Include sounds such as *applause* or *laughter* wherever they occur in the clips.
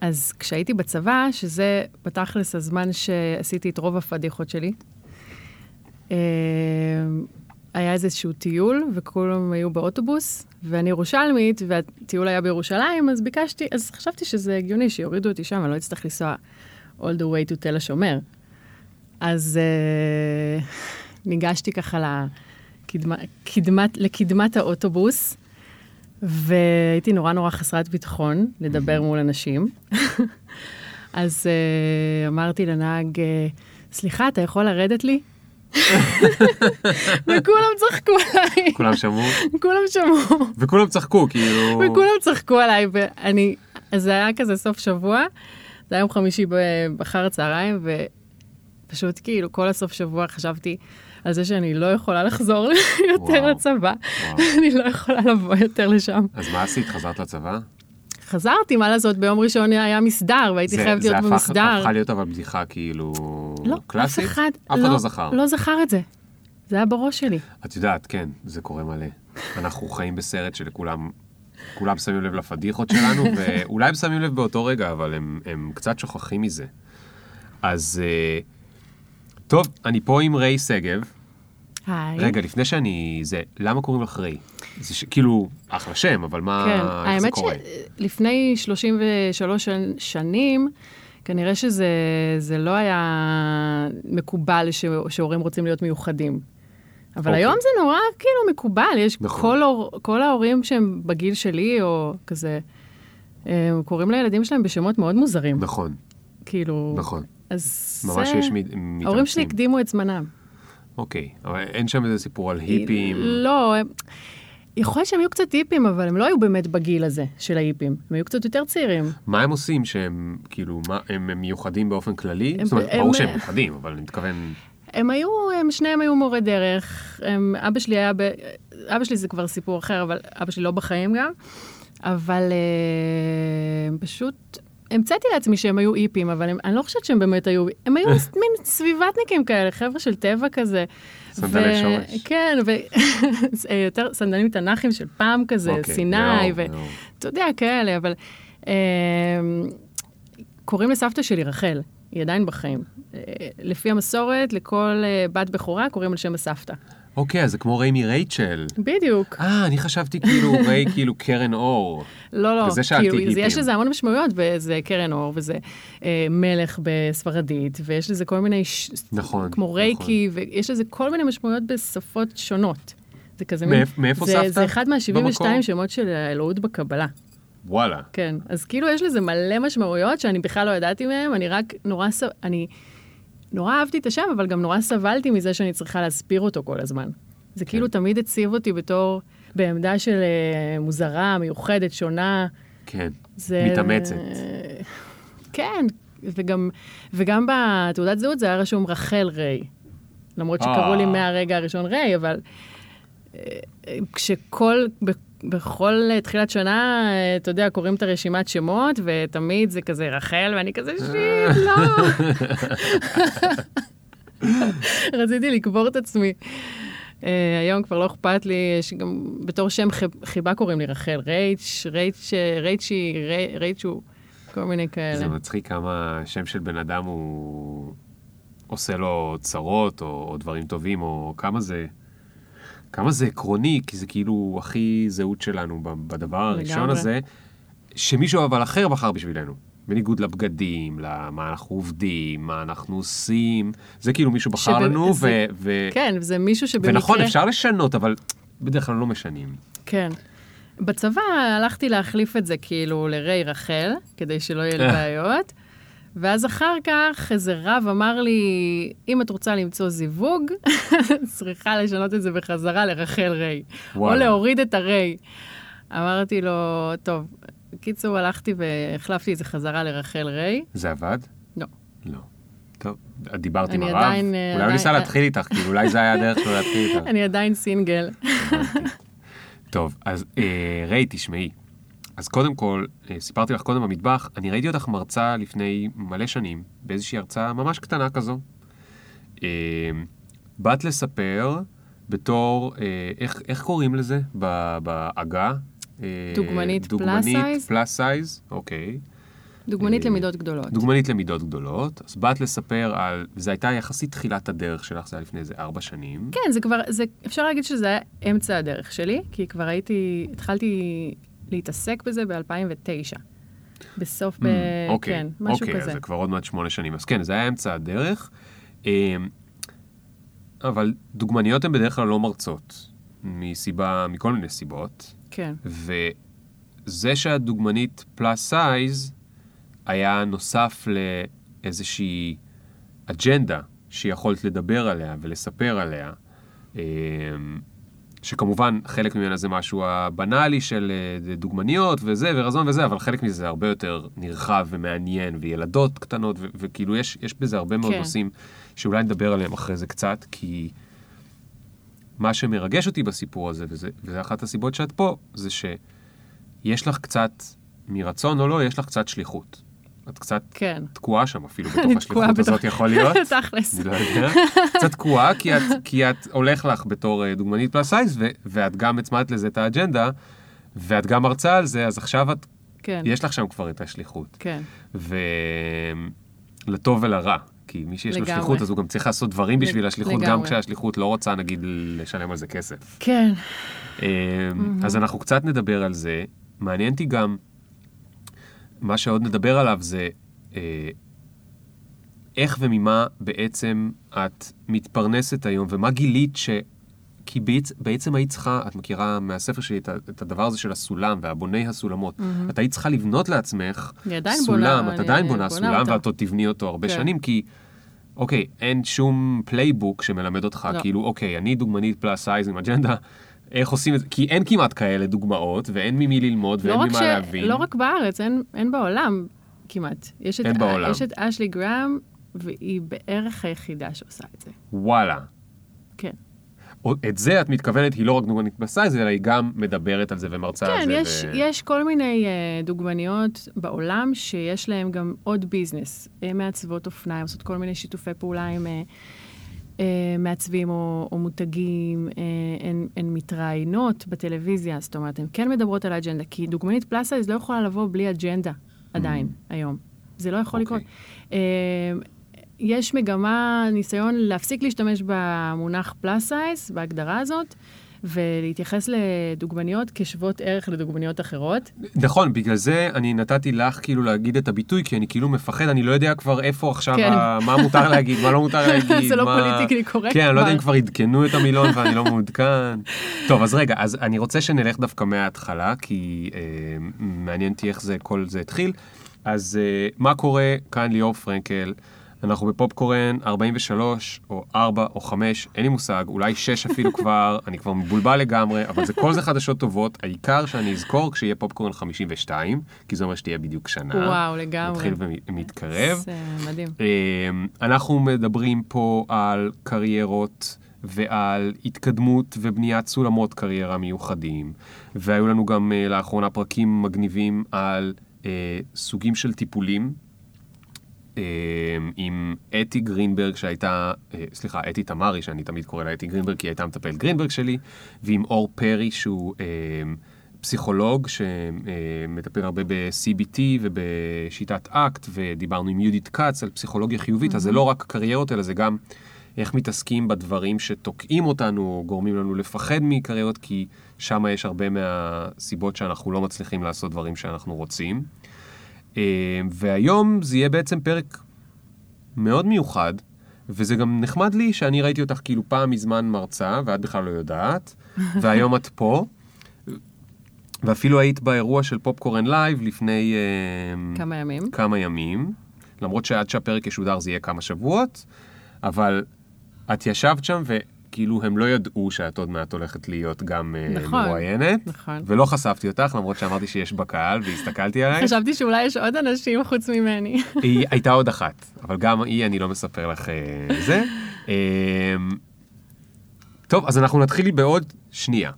אז כשהייתי בצבא, שזה בתכלס הזמן שעשיתי את רוב הפדיחות שלי, אה, היה איזשהו טיול, וכולם היו באוטובוס, ואני ירושלמית, והטיול היה בירושלים, אז ביקשתי, אז חשבתי שזה הגיוני שיורידו אותי שם, אני לא אצטרך לנסוע all the way to תל השומר. אז uh, ניגשתי ככה לקדמה, קדמת, לקדמת האוטובוס, והייתי נורא נורא חסרת ביטחון לדבר מול אנשים. *laughs* אז uh, אמרתי לנהג, uh, סליחה, אתה יכול לרדת לי? *laughs* וכולם צחקו עליי. כולם שמעו? כולם שמעו. וכולם צחקו, כאילו... וכולם צחקו עליי, ואני, אז זה היה כזה סוף שבוע, זה היה יום חמישי אחר הצהריים, ופשוט כאילו כל הסוף שבוע חשבתי על זה שאני לא יכולה לחזור *laughs* יותר לצבא, *laughs* אני לא יכולה לבוא יותר לשם. אז מה עשית? חזרת לצבא? חזרתי, מה לעשות, ביום ראשון היה מסדר, והייתי חייבת להיות במסדר. זה הפכה להיות אבל בדיחה כאילו לא, קלאסית? אף אחד, אף אחד לא, לא זכר. לא זכר את זה. זה היה בראש שלי. את יודעת, כן, זה קורה מלא. אנחנו חיים בסרט שלכולם, כולם שמים לב לפדיחות שלנו, *laughs* ואולי הם שמים לב באותו רגע, אבל הם, הם קצת שוכחים מזה. אז uh, טוב, אני פה עם ריי שגב. היי. רגע, לפני שאני... זה, למה קוראים לך ריי? זה ש... כאילו, אחלה שם, אבל מה... כן, איך זה קורה? האמת שלפני 33 שנים, כנראה שזה לא היה מקובל ש... שהורים רוצים להיות מיוחדים. אבל. אוקיי. היום זה נורא כאילו מקובל, יש נכון. כל, הור, כל ההורים שהם בגיל שלי, או כזה, הם קוראים לילדים שלהם בשמות מאוד מוזרים. נכון. כאילו... נכון. אז ממש זה... יש מתאמצים. ההורים שלי הקדימו את זמנם. אוקיי, אבל אין שם איזה סיפור על היפים. לא, הם... יכול להיות שהם היו קצת היפים, אבל הם לא היו באמת בגיל הזה של ההיפים. הם היו קצת יותר צעירים. מה הם עושים שהם, כאילו, מה, הם, הם מיוחדים באופן כללי? הם, זאת אומרת, ברור שהם מיוחדים, אבל אני מתכוון... הם היו, הם שניהם היו מורי דרך. הם, אבא שלי היה, ב... אבא שלי זה כבר סיפור אחר, אבל אבא שלי לא בחיים גם. אבל אה, הם פשוט המצאתי לעצמי שהם היו איפים, אבל הם, אני לא חושבת שהם באמת היו, הם היו *laughs* מין סביבתניקים כאלה, חבר'ה של טבע כזה. סנדלי שורש. כן, ויותר *laughs* סנדלים תנ"כים של פעם כזה, okay, אוקיי, סיני, ואתה יודע, כאלה, אבל אה, קוראים לסבתא שלי רחל, היא עדיין בחיים. אה, לפי המסורת, לכל אה, בת בכורה קוראים על שם הסבתא. אוקיי, אז זה כמו ריי מרייצ'ל. בדיוק. אה, אני חשבתי כאילו ריי *laughs* כאילו קרן אור. לא, לא. וזה שאלתי כאילו. יש לזה המון משמעויות, וזה קרן אור, וזה אה, מלך בספרדית, ויש לזה כל מיני... ש... נכון. כמו רייקי, נכון. ויש לזה כל מיני משמעויות בשפות שונות. זה כזה מין... מאיפה זה, סבתא? זה אחד מה-72 שמות של האלוהות בקבלה. וואלה. כן, אז כאילו יש לזה מלא משמעויות שאני בכלל לא ידעתי מהן, אני רק נורא... אני... נורא אהבתי את השם, אבל גם נורא סבלתי מזה שאני צריכה להסביר אותו כל הזמן. זה כאילו כן. תמיד הציב אותי בתור, בעמדה של uh, מוזרה, מיוחדת, שונה. כן, זה... מתאמצת. כן, וגם, וגם בתעודת זהות זה היה רשום רחל ריי. למרות שקראו לי אה. מהרגע הראשון ריי, אבל אה, כשכל, בכל תחילת שנה, אתה יודע, קוראים את הרשימת שמות, ותמיד זה כזה רחל, ואני כזה שיט, לא. *laughs* רציתי לקבור את עצמי. Uh, היום כבר לא אכפת לי, יש גם בתור שם חיבה קוראים לי רחל, רייץ', רייץ', רייצ'י, רייצ'ו, כל מיני כאלה. זה מצחיק כמה שם של בן אדם הוא עושה לו צרות או, או דברים טובים, או כמה זה... כמה זה עקרוני, כי זה כאילו הכי זהות שלנו בדבר הראשון הזה, שמישהו אבל אחר בחר בשבילנו. בניגוד לבגדים, למה אנחנו עובדים, מה אנחנו עושים, זה כאילו מישהו בחר שבא, לנו, זה, ו, ו... כן, זה מישהו שבמקרה... ונכון, אפשר לשנות, אבל בדרך כלל לא משנים. כן. בצבא הלכתי להחליף את זה כאילו לריי רחל, כדי שלא יהיה לי בעיות. ואז אחר כך איזה רב אמר לי, אם את רוצה למצוא זיווג, *laughs* צריכה לשנות את זה בחזרה לרחל ריי. וואלה. או להוריד את הריי. אמרתי לו, טוב, בקיצור, הלכתי והחלפתי את זה חזרה לרחל ריי. זה עבד? לא. לא. טוב, דיברת עם הרב? עדיין, אה, אולי הוא ניסה להתחיל איתך, כאילו אולי זה היה הדרך שלו להתחיל איתך. *laughs* אני עדיין סינגל. טוב, אז אה, ריי, תשמעי. אז קודם כל, אה, סיפרתי לך קודם במטבח, אני ראיתי אותך מרצה לפני מלא שנים, באיזושהי הרצאה ממש קטנה כזו. באת לספר בתור, איך, איך קוראים לזה בעגה? דוגמנית plus size? plus size, אוקיי. דוגמנית אה, למידות גדולות. דוגמנית למידות גדולות. אז באת לספר על, וזו הייתה יחסית תחילת הדרך שלך, זה היה לפני איזה ארבע שנים. כן, זה כבר, זה, אפשר להגיד שזה היה אמצע הדרך שלי, כי כבר הייתי, התחלתי להתעסק בזה ב-2009. בסוף, ב... אוקיי, כן, משהו אוקיי, כזה. אז זה כבר עוד מעט שמונה שנים. אז כן, זה היה אמצע הדרך. אה, אבל דוגמניות הן בדרך כלל לא מרצות, מסיבה, מכל מיני סיבות. כן, וזה שאת דוגמנית פלאס סייז, היה נוסף לאיזושהי אג'נדה שיכולת לדבר עליה ולספר עליה. שכמובן חלק ממנה זה משהו הבנאלי של אה, דוגמניות וזה ורזון וזה, אבל חלק מזה זה הרבה יותר נרחב ומעניין, וילדות קטנות, ו- וכאילו יש, יש בזה הרבה מאוד כן. נושאים שאולי נדבר עליהם אחרי זה קצת, כי מה שמרגש אותי בסיפור הזה, וזה, וזה אחת הסיבות שאת פה, זה שיש לך קצת, מרצון או לא, יש לך קצת שליחות. את קצת כן. תקועה שם אפילו *laughs* בתוך השליחות בתוך- הזאת יכול להיות. *laughs* תכלס. לא יודע. קצת תקועה, כי את, כי את הולך לך בתור אה, דוגמנית פלאס סייז, ואת גם הצמדת לזה את האג'נדה, ואת גם מרצה על זה, אז עכשיו את, כן, יש לך שם כבר את השליחות. כן, ולטוב ולרע. כי מי שיש לו לגמרי. שליחות, אז הוא גם צריך לעשות דברים בשביל השליחות, גם לגמרי. כשהשליחות לא רוצה, נגיד, לשלם על זה כסף. כן. אמ, אז אנחנו קצת נדבר על זה. מעניין אותי גם, מה שעוד נדבר עליו זה אה, איך וממה בעצם את מתפרנסת היום, ומה גילית ש... כי בעצ... בעצם היית צריכה, את מכירה מהספר שלי את, את הדבר הזה של הסולם והבוני הסולמות. את היית צריכה לבנות לעצמך סולם, בונה, את עדיין בונה בונה סולם, אותו. ואת עוד תבני אותו הרבה כן. שנים, כי אוקיי, אין שום playbook שמלמד אותך, לא. כאילו, אוקיי, אני דוגמנית plus size עם אג'נדה, איך עושים את זה, כי אין כמעט כאלה דוגמאות, ואין ממי ללמוד, לא ואין רק, ממה ש... להבין. לא רק בארץ, אין, אין בעולם כמעט. יש את, אין בעולם. יש את אשלי גראם, והיא בערך היחידה שעושה את זה. וואלה. כן. את זה את מתכוונת, היא לא רק דוגמנית plus size, אלא היא גם מדברת על זה ומרצה על כן, זה. יש, ו... יש כל מיני uh, דוגמניות בעולם שיש להן גם עוד business. הן מעצבות אופנה, עושות כל מיני שיתופי פעולה עם uh, מעצבים או, או מותגים, uh, הן, הן מתראיינות בטלוויזיה, זאת אומרת, הן כן מדברות על האג'נדה, כי דוגמנית plus size לא יכולה לבוא בלי אג'נדה עדיין, היום. זה לא יכול אוקיי. לקרות. Uh, יש מגמה, ניסיון להפסיק להשתמש במונח plus size, בהגדרה הזאת, ולהתייחס לדוגמניות כשוות ערך לדוגמניות אחרות. נכון, בגלל זה אני נתתי לך כאילו להגיד את הביטוי, כי אני כאילו מפחד, אני לא יודע כבר איפה עכשיו, כן. ה... מה מותר להגיד, מה לא מותר להגיד. *laughs* זה לא מה... politically correct כן, אני לא יודע אם כבר. כבר עדכנו את המילון ואני לא מעודכן. טוב, אז רגע, אז אני רוצה שנלך דווקא מההתחלה, כי אה, מעניין אותי איך זה, כל זה התחיל. אז אה, מה קורה כאן ליאור פרנקל? אנחנו בפופקורן 43 או 4 או 5, אין לי מושג, אולי 6 אפילו כבר, *laughs* אני כבר מבולבל לגמרי, אבל זה כל זה חדשות טובות, העיקר שאני אזכור כשיהיה פופקורן 52, כי זה אומר שתהיה בדיוק שנה. וואו, לגמרי. מתחיל ומתקרב. זה מדהים. אמ, אנחנו מדברים פה על קריירות ועל התקדמות ובניית סולמות קריירה מיוחדים, והיו לנו גם אה, לאחרונה פרקים מגניבים על אה, סוגים של טיפולים. אה, עם אתי גרינברג שהייתה, אה, סליחה, אתי תמרי, שאני תמיד קורא לה אתי גרינברג, כי היא הייתה מטפלת גרינברג שלי, ועם אור פרי שהוא אה, פסיכולוג שמטפל הרבה ב-CBT ובשיטת אקט, ודיברנו עם יהודית כץ על פסיכולוגיה חיובית, אז זה לא רק קריירות, אלא זה גם איך מתעסקים בדברים שתוקעים אותנו, או גורמים לנו לפחד מקריירות, כי שם יש הרבה מהסיבות שאנחנו לא מצליחים לעשות דברים שאנחנו רוצים. אה, והיום זה יהיה בעצם פרק מאוד מיוחד, וזה גם נחמד לי שאני ראיתי אותך כאילו פעם מזמן מרצה, ואת בכלל לא יודעת, *laughs* והיום את פה, ואפילו היית באירוע של פופקורן לייב לפני אה, כמה ימים. כמה ימים, למרות שעד שהפרק ישודר זה יהיה כמה שבועות, אבל את ישבת שם וכאילו הם לא ידעו שאת עוד מעט הולכת להיות גם אה, נכון, מרואיינת, נכון. ולא חשפתי אותך, למרות שאמרתי שיש בקהל והסתכלתי *laughs* עלייך. חשבתי שאולי יש עוד אנשים חוץ ממני. *laughs* היא הייתה עוד אחת, אבל גם היא, אני לא מספר לך אה, זה. *laughs* אה, טוב, אז אנחנו נתחיל בעוד שנייה.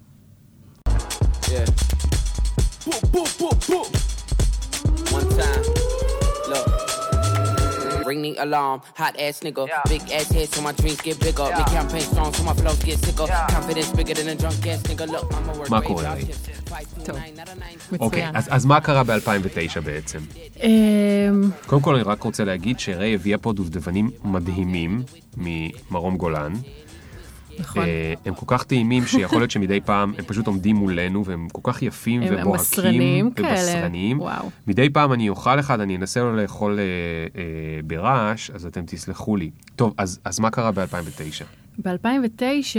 Ring the alarm, hot ass nigga. Big ass head, so my dreams get bigger. Big campaign strong, so my flows get sicker. Confidence bigger than a drunk ass nigga. Look, I'ma work מה קורה, through טוב, אוקיי, מצוין. אז, אז מה קרה ב-2009 בעצם? אמ, קודם כל אני רק רוצה להגיד שריי הביאה פה דובדבנים מדהימים ממרום גולן. נכון. אה, הם כל כך טעימים שיכול להיות שמדי פעם הם פשוט עומדים מולנו והם כל כך יפים הם- הם ובוהקים בשרניים כאלה. ובשרניים. וואו. מדי פעם אני אוכל אחד, אני אנסה לא לאכול אה, אה, ברעש, אז אתם תסלחו לי. טוב, אז, אז מה קרה ב-2009? ב-2009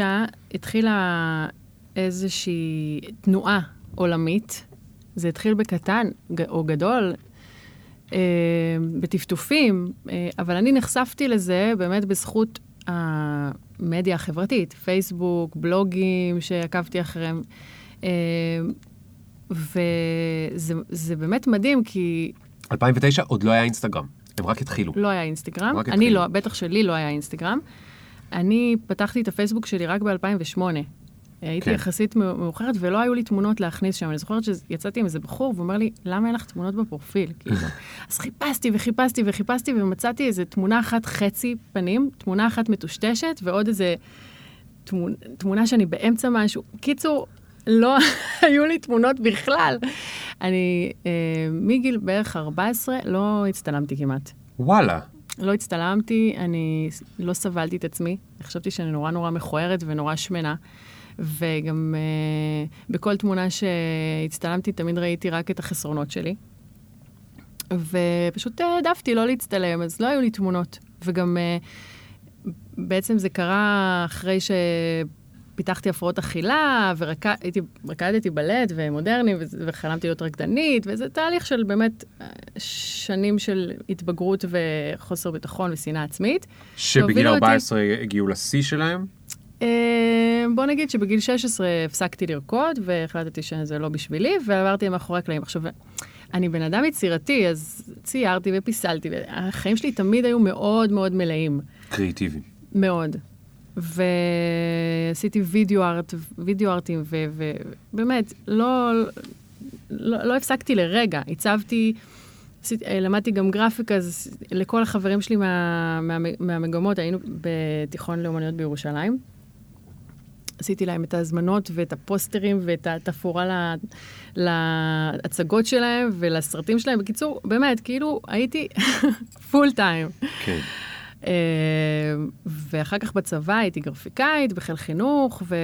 התחילה איזושהי תנועה עולמית. זה התחיל בקטן או גדול, אה, בטפטופים, אה, אבל אני נחשפתי לזה באמת בזכות המדיה החברתית, פייסבוק, בלוגים שעקבתי אחריהם. אה, וזה זה באמת מדהים, כי 2009 עוד לא היה אינסטגרם, הם רק התחילו. לא היה אינסטגרם. אני. לא, בטח שלי לא היה אינסטגרם. אני פתחתי את הפייסבוק שלי רק ב-2008. הייתי כן. יחסית מאוחרת ולא היו לי תמונות להכניס שם. אני זוכרת שיצאתי עם איזה בחור והוא אומר לי, למה אין לך תמונות בפרופיל? *laughs* כאילו. אז חיפשתי וחיפשתי וחיפשתי ומצאתי איזה תמונה אחת חצי פנים, תמונה אחת מטושטשת ועוד איזה תמונה, תמונה שאני באמצע משהו. קיצור, לא *laughs* היו לי תמונות בכלל. אני אה, מגיל בערך 14 לא הצטלמתי כמעט. וואלה. לא הצטלמתי, אני לא סבלתי את עצמי. חשבתי שאני נורא נורא מכוערת ונורא שמנה. וגם uh, בכל תמונה שהצטלמתי תמיד ראיתי רק את החסרונות שלי. ופשוט uh, העדפתי לא להצטלם, אז לא היו לי תמונות. וגם uh, בעצם זה קרה אחרי שפיתחתי הפרעות אכילה, ורקדתי בלט ומודרני, וחלמתי להיות רקדנית, וזה תהליך של באמת אה, שנים של התבגרות וחוסר ביטחון ושנאה עצמית. שבגיל שהובילו אותי- 14 הגיעו לשיא שלהם? אה, בוא נגיד שבגיל 16 הפסקתי לרקוד, והחלטתי שזה לא בשבילי, ועברתי מאחורי הקלעים. עכשיו, אני בן אדם יצירתי, אז ציירתי ופיסלתי, והחיים שלי תמיד היו מאוד מאוד מלאים. קריאיטיביים. מאוד. ועשיתי וידאו ארט, וידאו ארטים, ובאמת, לא, לא, לא הפסקתי לרגע. הצבתי, אה, למדתי גם גרפיקה, אז לכל החברים שלי מה, מה, מהמגמות, היינו בתיכון לאומנויות בירושלים. עשיתי להם את ההזמנות ואת הפוסטרים ואת התפאורה לה- להצגות שלהם ולסרטים שלהם. בקיצור, באמת, כאילו, הייתי *laughs* פול טיים. כן. אה, ואחר כך בצבא הייתי גרפיקאית בחיל חינוך, ו...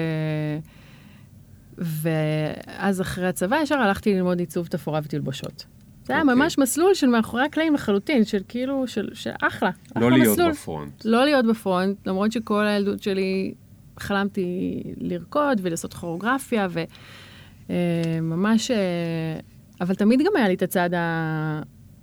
ואז אחרי הצבא ישר הלכתי ללמוד עיצוב תפאורה ותלבושות. זה היה אוקיי. ממש מסלול של מאחורי הקלעים לחלוטין, של כאילו, של, של אחלה, אחלה לא להיות מסלול. בפרונט. לא להיות בפרונט, למרות שכל הילדות שלי חלמתי לרקוד ולעשות כוריאוגרפיה, וממש... אבל תמיד גם היה לי את הצד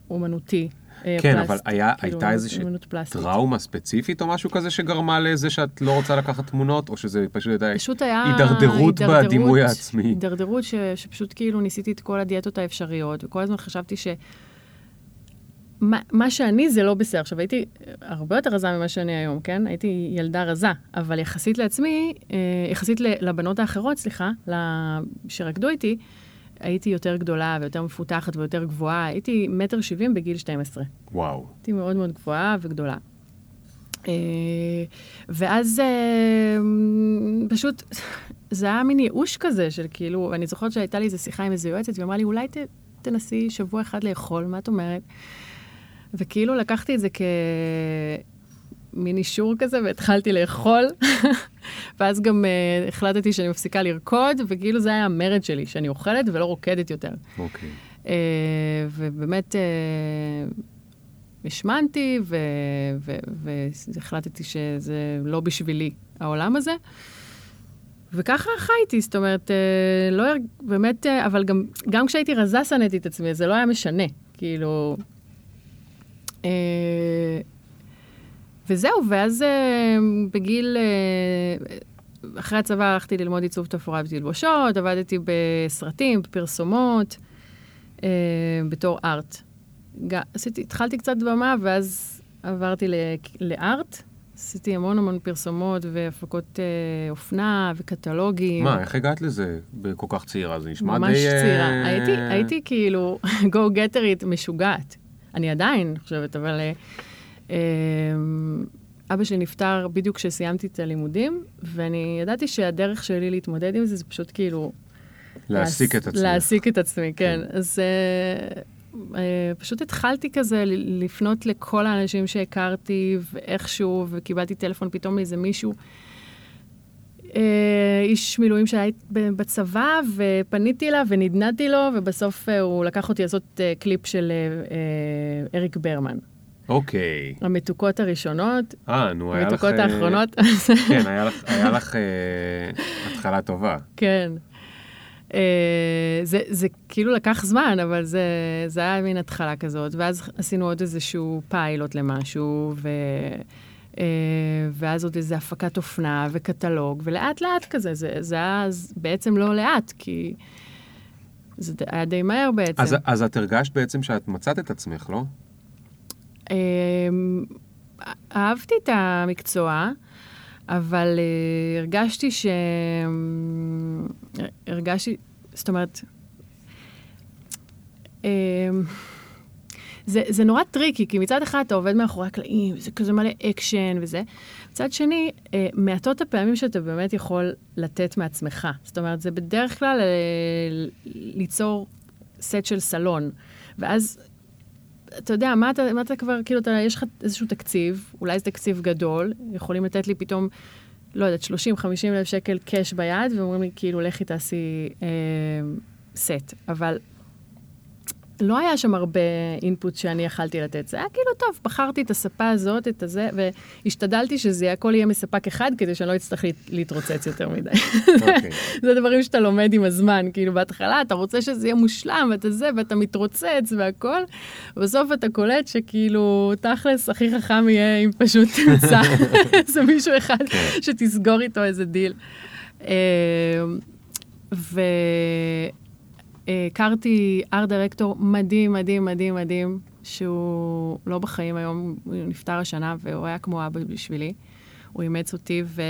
האומנותי. אה, כן, פלסט, אבל היה, כאילו, הייתה איזושהי. טראומה ספציפית או משהו כזה שגרמה לזה שאת לא רוצה לקחת תמונות, או שזה פשוט הייתה פשוט היה... הידרדרות בדימוי העצמי? הידרדרות ש, שפשוט כאילו ניסיתי את כל הדיאטות האפשריות, וכל הזמן חשבתי ש... מה, מה שאני זה לא בסדר. עכשיו, הייתי הרבה יותר רזה ממה שאני היום, כן? הייתי ילדה רזה, אבל יחסית לעצמי, אה, יחסית לבנות האחרות, סליחה, שרקדו איתי, הייתי יותר גדולה ויותר מפותחת ויותר גבוהה. הייתי מטר שבעים בגיל 12. וואו. הייתי מאוד מאוד גבוהה וגדולה. אה, ואז אה, פשוט, *laughs* זה היה מין ייאוש כזה של כאילו, אני זוכרת שהייתה לי איזו שיחה עם איזו יועצת, והיא אמרה לי, אולי ת, תנסי שבוע אחד לאכול, מה את אומרת? וכאילו לקחתי את זה כמין אישור כזה, והתחלתי לאכול. *laughs* ואז גם uh, החלטתי שאני מפסיקה לרקוד, וכאילו זה היה המרד שלי, שאני אוכלת ולא רוקדת יותר. אוקיי. Uh, ובאמת uh, השמנתי, והחלטתי שזה לא בשבילי, העולם הזה. וככה חייתי, זאת אומרת, לא, באמת, אבל גם, גם כשהייתי רזה שנאתי את עצמי, זה לא היה משנה, כאילו... Uh, וזהו, ואז uh, בגיל... Uh, אחרי הצבא הלכתי ללמוד עיצוב תפאורה ותלבושות, עבדתי בסרטים, בפרסומות, בתור ארט. ג- עשיתי, התחלתי קצת במה, ואז עברתי ל- לארט. עשיתי המון המון פרסומות והפקות אה, אופנה וקטלוגים. מה, איך הגעת לזה בכל כך צעירה? זה נשמע די... ממש אה, צעירה. הייתי, הייתי כאילו *laughs* getter משוגעת. אני עדיין חושבת, אבל אה, אה, אבא שלי נפטר בדיוק כשסיימתי את הלימודים, ואני ידעתי שהדרך שלי להתמודד עם זה, זה פשוט כאילו להעסיק את עצמך. להעסיק את עצמי, כן. אז אה, אה, פשוט התחלתי כזה לפנות לכל האנשים שהכרתי, ואיכשהו, וקיבלתי טלפון פתאום מאיזה מישהו, איש מילואים שהיה בצבא, ופניתי אליו ונדנדתי לו, ובסוף אה, הוא לקח אותי לעשות אה, קליפ של אה, אה, אריק ברמן. אוקיי. המתוקות הראשונות, אה, נו, היה לך... המתוקות אה, האחרונות. *laughs* כן, היה לך- היה לך אה, התחלה טובה. כן. זה, זה כאילו לקח זמן, אבל זה, זה היה מין התחלה כזאת. ואז עשינו עוד איזשהו פיילוט למשהו, ו, ואז עוד איזו הפקת אופנה וקטלוג, ולאט לאט כזה, זה, זה היה אז בעצם לא לאט, כי זה היה די מהר בעצם. אז, אז את הרגשת בעצם שאת מצאת את עצמך, לא? אמ, אהבתי את המקצוע, אבל אה, הרגשתי ש... הרגשתי, זאת אומרת, אמ, זה, זה נורא טריקי, כי מצד אחד אתה עובד מאחורי הקלעים, זה כזה מלא אקשן וזה. מצד שני, אה, מעטות הפעמים שאתה באמת יכול לתת מעצמך. זאת אומרת, זה בדרך כלל אה, ליצור סט של סלון. ואז אתה יודע, מה אתה, מה אתה כבר, כאילו, אתה, יש לך איזשהו תקציב, אולי זה תקציב גדול, יכולים לתת לי פתאום, לא יודעת, 30-50 אלף שקל קאש ביד, ואומרים לי, כאילו, לכי תעשי אה, סט. אבל לא היה שם הרבה אינפוט שאני יכלתי לתת. זה היה כאילו, טוב, בחרתי את הספה הזאת, את הזה, והשתדלתי שזה הכל יהיה מספק אחד, כדי שאני לא אצטרך להת- להתרוצץ יותר מדי. אוקיי. *laughs* זה דברים שאתה לומד עם הזמן, כאילו בהתחלה אתה רוצה שזה יהיה מושלם, ואתה זה, ואתה מתרוצץ והכל, ובסוף אתה קולט שככאילו, תכלס, הכי חכם יהיה אם פשוט *laughs* תמצא *laughs* איזה מישהו אחד שתסגור איתו איזה דיל. אה, והכרתי art director מדהים, מדהים, מדהים, מדהים, שהוא לא בחיים היום, הוא נפטר השנה, והוא היה כמו אבא בשבילי. הוא אימץ אותי, ו...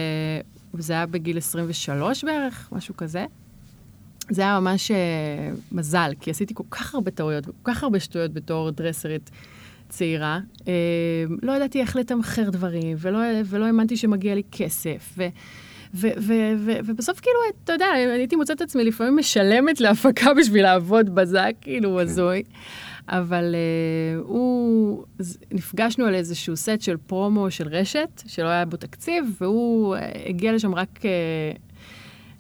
וזה היה בגיל 23 בערך, משהו כזה. זה היה ממש אה, מזל, כי עשיתי כל כך הרבה טעויות, וכל כך הרבה שטויות בתור דרסרית צעירה. אה, לא ידעתי איך לתמחר דברים, ולא, ולא האמנתי שמגיע לי כסף. ו... ובסוף כאילו, אתה יודע, הייתי מוצאת את עצמי לפעמים משלמת להפקה בשביל לעבוד בזה, כאילו הזוי. אבל uh, הוא, נפגשנו על איזשהו סט של פרומו של רשת, שלא היה בו תקציב, והוא uh, הגיע לשם רק uh,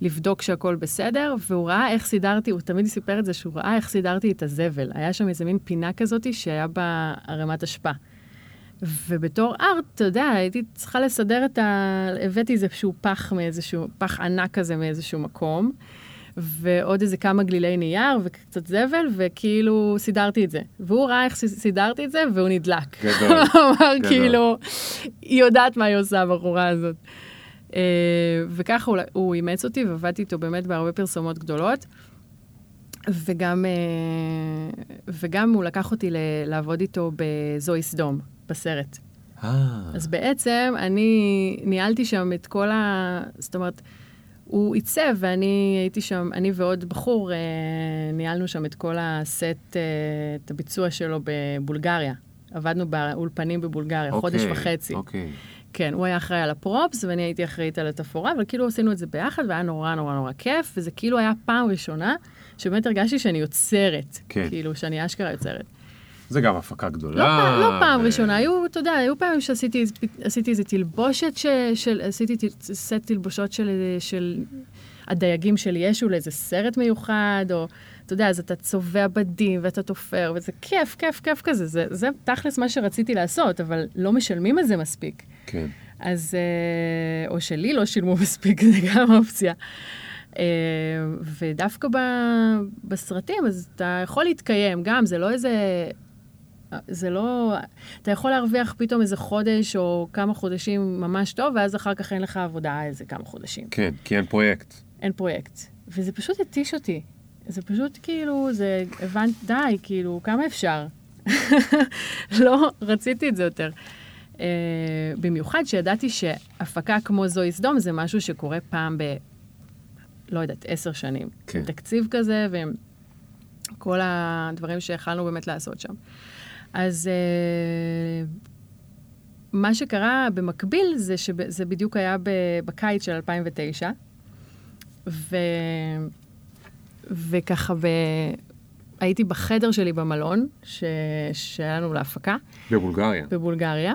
לבדוק שהכל בסדר, והוא ראה איך סידרתי, הוא תמיד סיפר את זה, שהוא ראה איך סידרתי את הזבל. היה שם איזה מין פינה כזאת שהיה בה ערימת אשפה. ובתור ארט, אתה יודע, הייתי צריכה לסדר את ה... הבאתי איזשהו פח מאיזשהו, פח ענק כזה מאיזשהו מקום, ועוד איזה כמה גלילי נייר וקצת זבל, וכאילו סידרתי את זה. והוא ראה איך סידרתי את זה, והוא נדלק. גדול, *laughs* הוא אמר. כאילו, היא יודעת מה היא עושה, הבחורה הזאת. אה, וככה הוא, הוא אימץ אותי, ועבדתי איתו באמת בהרבה פרסומות גדולות. וגם, אה, וגם הוא לקח אותי לעבוד איתו בזוהי סדום, בסרט. אה, אז בעצם אני ניהלתי שם את כל ה... זאת אומרת, הוא עיצב ואני הייתי שם, אני ועוד בחור, אה, ניהלנו שם את כל הסט, אה, את הביצוע שלו בבולגריה. עבדנו באולפנים בבולגריה, חודש אוקיי, וחצי. אוקיי. כן, הוא היה אחראי על הפרופס ואני הייתי אחראית על התפאורה, אבל כאילו עשינו את זה ביחד והיה נורא נורא נורא כיף, וזה כאילו היה פעם ראשונה שבאמת הרגשתי שאני יוצרת. כן. כאילו, שאני אשכרה יוצרת. זה גם הפקה גדולה. לא, פעם, לא פעם ו- ראשונה, היו, אתה יודע, היו פעמים שעשיתי עשיתי איזה תלבושת ש, של, עשיתי סט תלבושות של, של הדייגים של ישו לאיזה סרט מיוחד, או, אתה יודע, אז אתה צובע בדים ואתה תופר, וזה כיף, כיף, כיף כזה, זה, זה תכלס מה שרציתי לעשות, אבל לא משלמים על זה מספיק. כן. אז, אה, או שלי לא שילמו *laughs* מספיק, זה גם אופציה. אה, ודווקא ב, בסרטים, אז אתה יכול להתקיים גם, זה לא איזה... זה לא... אתה יכול להרוויח פתאום איזה חודש או כמה חודשים ממש טוב, ואז אחר כך אין לך עבודה איזה כמה חודשים. כן, כי אין פרויקט. אין פרויקט. וזה פשוט התיש אותי. זה פשוט כאילו, זה... הבנת, די, כאילו, כמה אפשר? *laughs* לא רציתי את זה יותר. Uh, במיוחד שידעתי שהפקה כמו זוהי סדום זה משהו שקורה פעם ב... לא יודעת, עשר שנים. כן. תקציב כזה ועם כל הדברים שיכלנו באמת לעשות שם. אז uh, מה שקרה במקביל זה שזה בדיוק היה בקיץ של 2009, ו... וככה ב... הייתי בחדר שלי במלון, ש... שהיה לנו להפקה, בבולגריה. בבולגריה,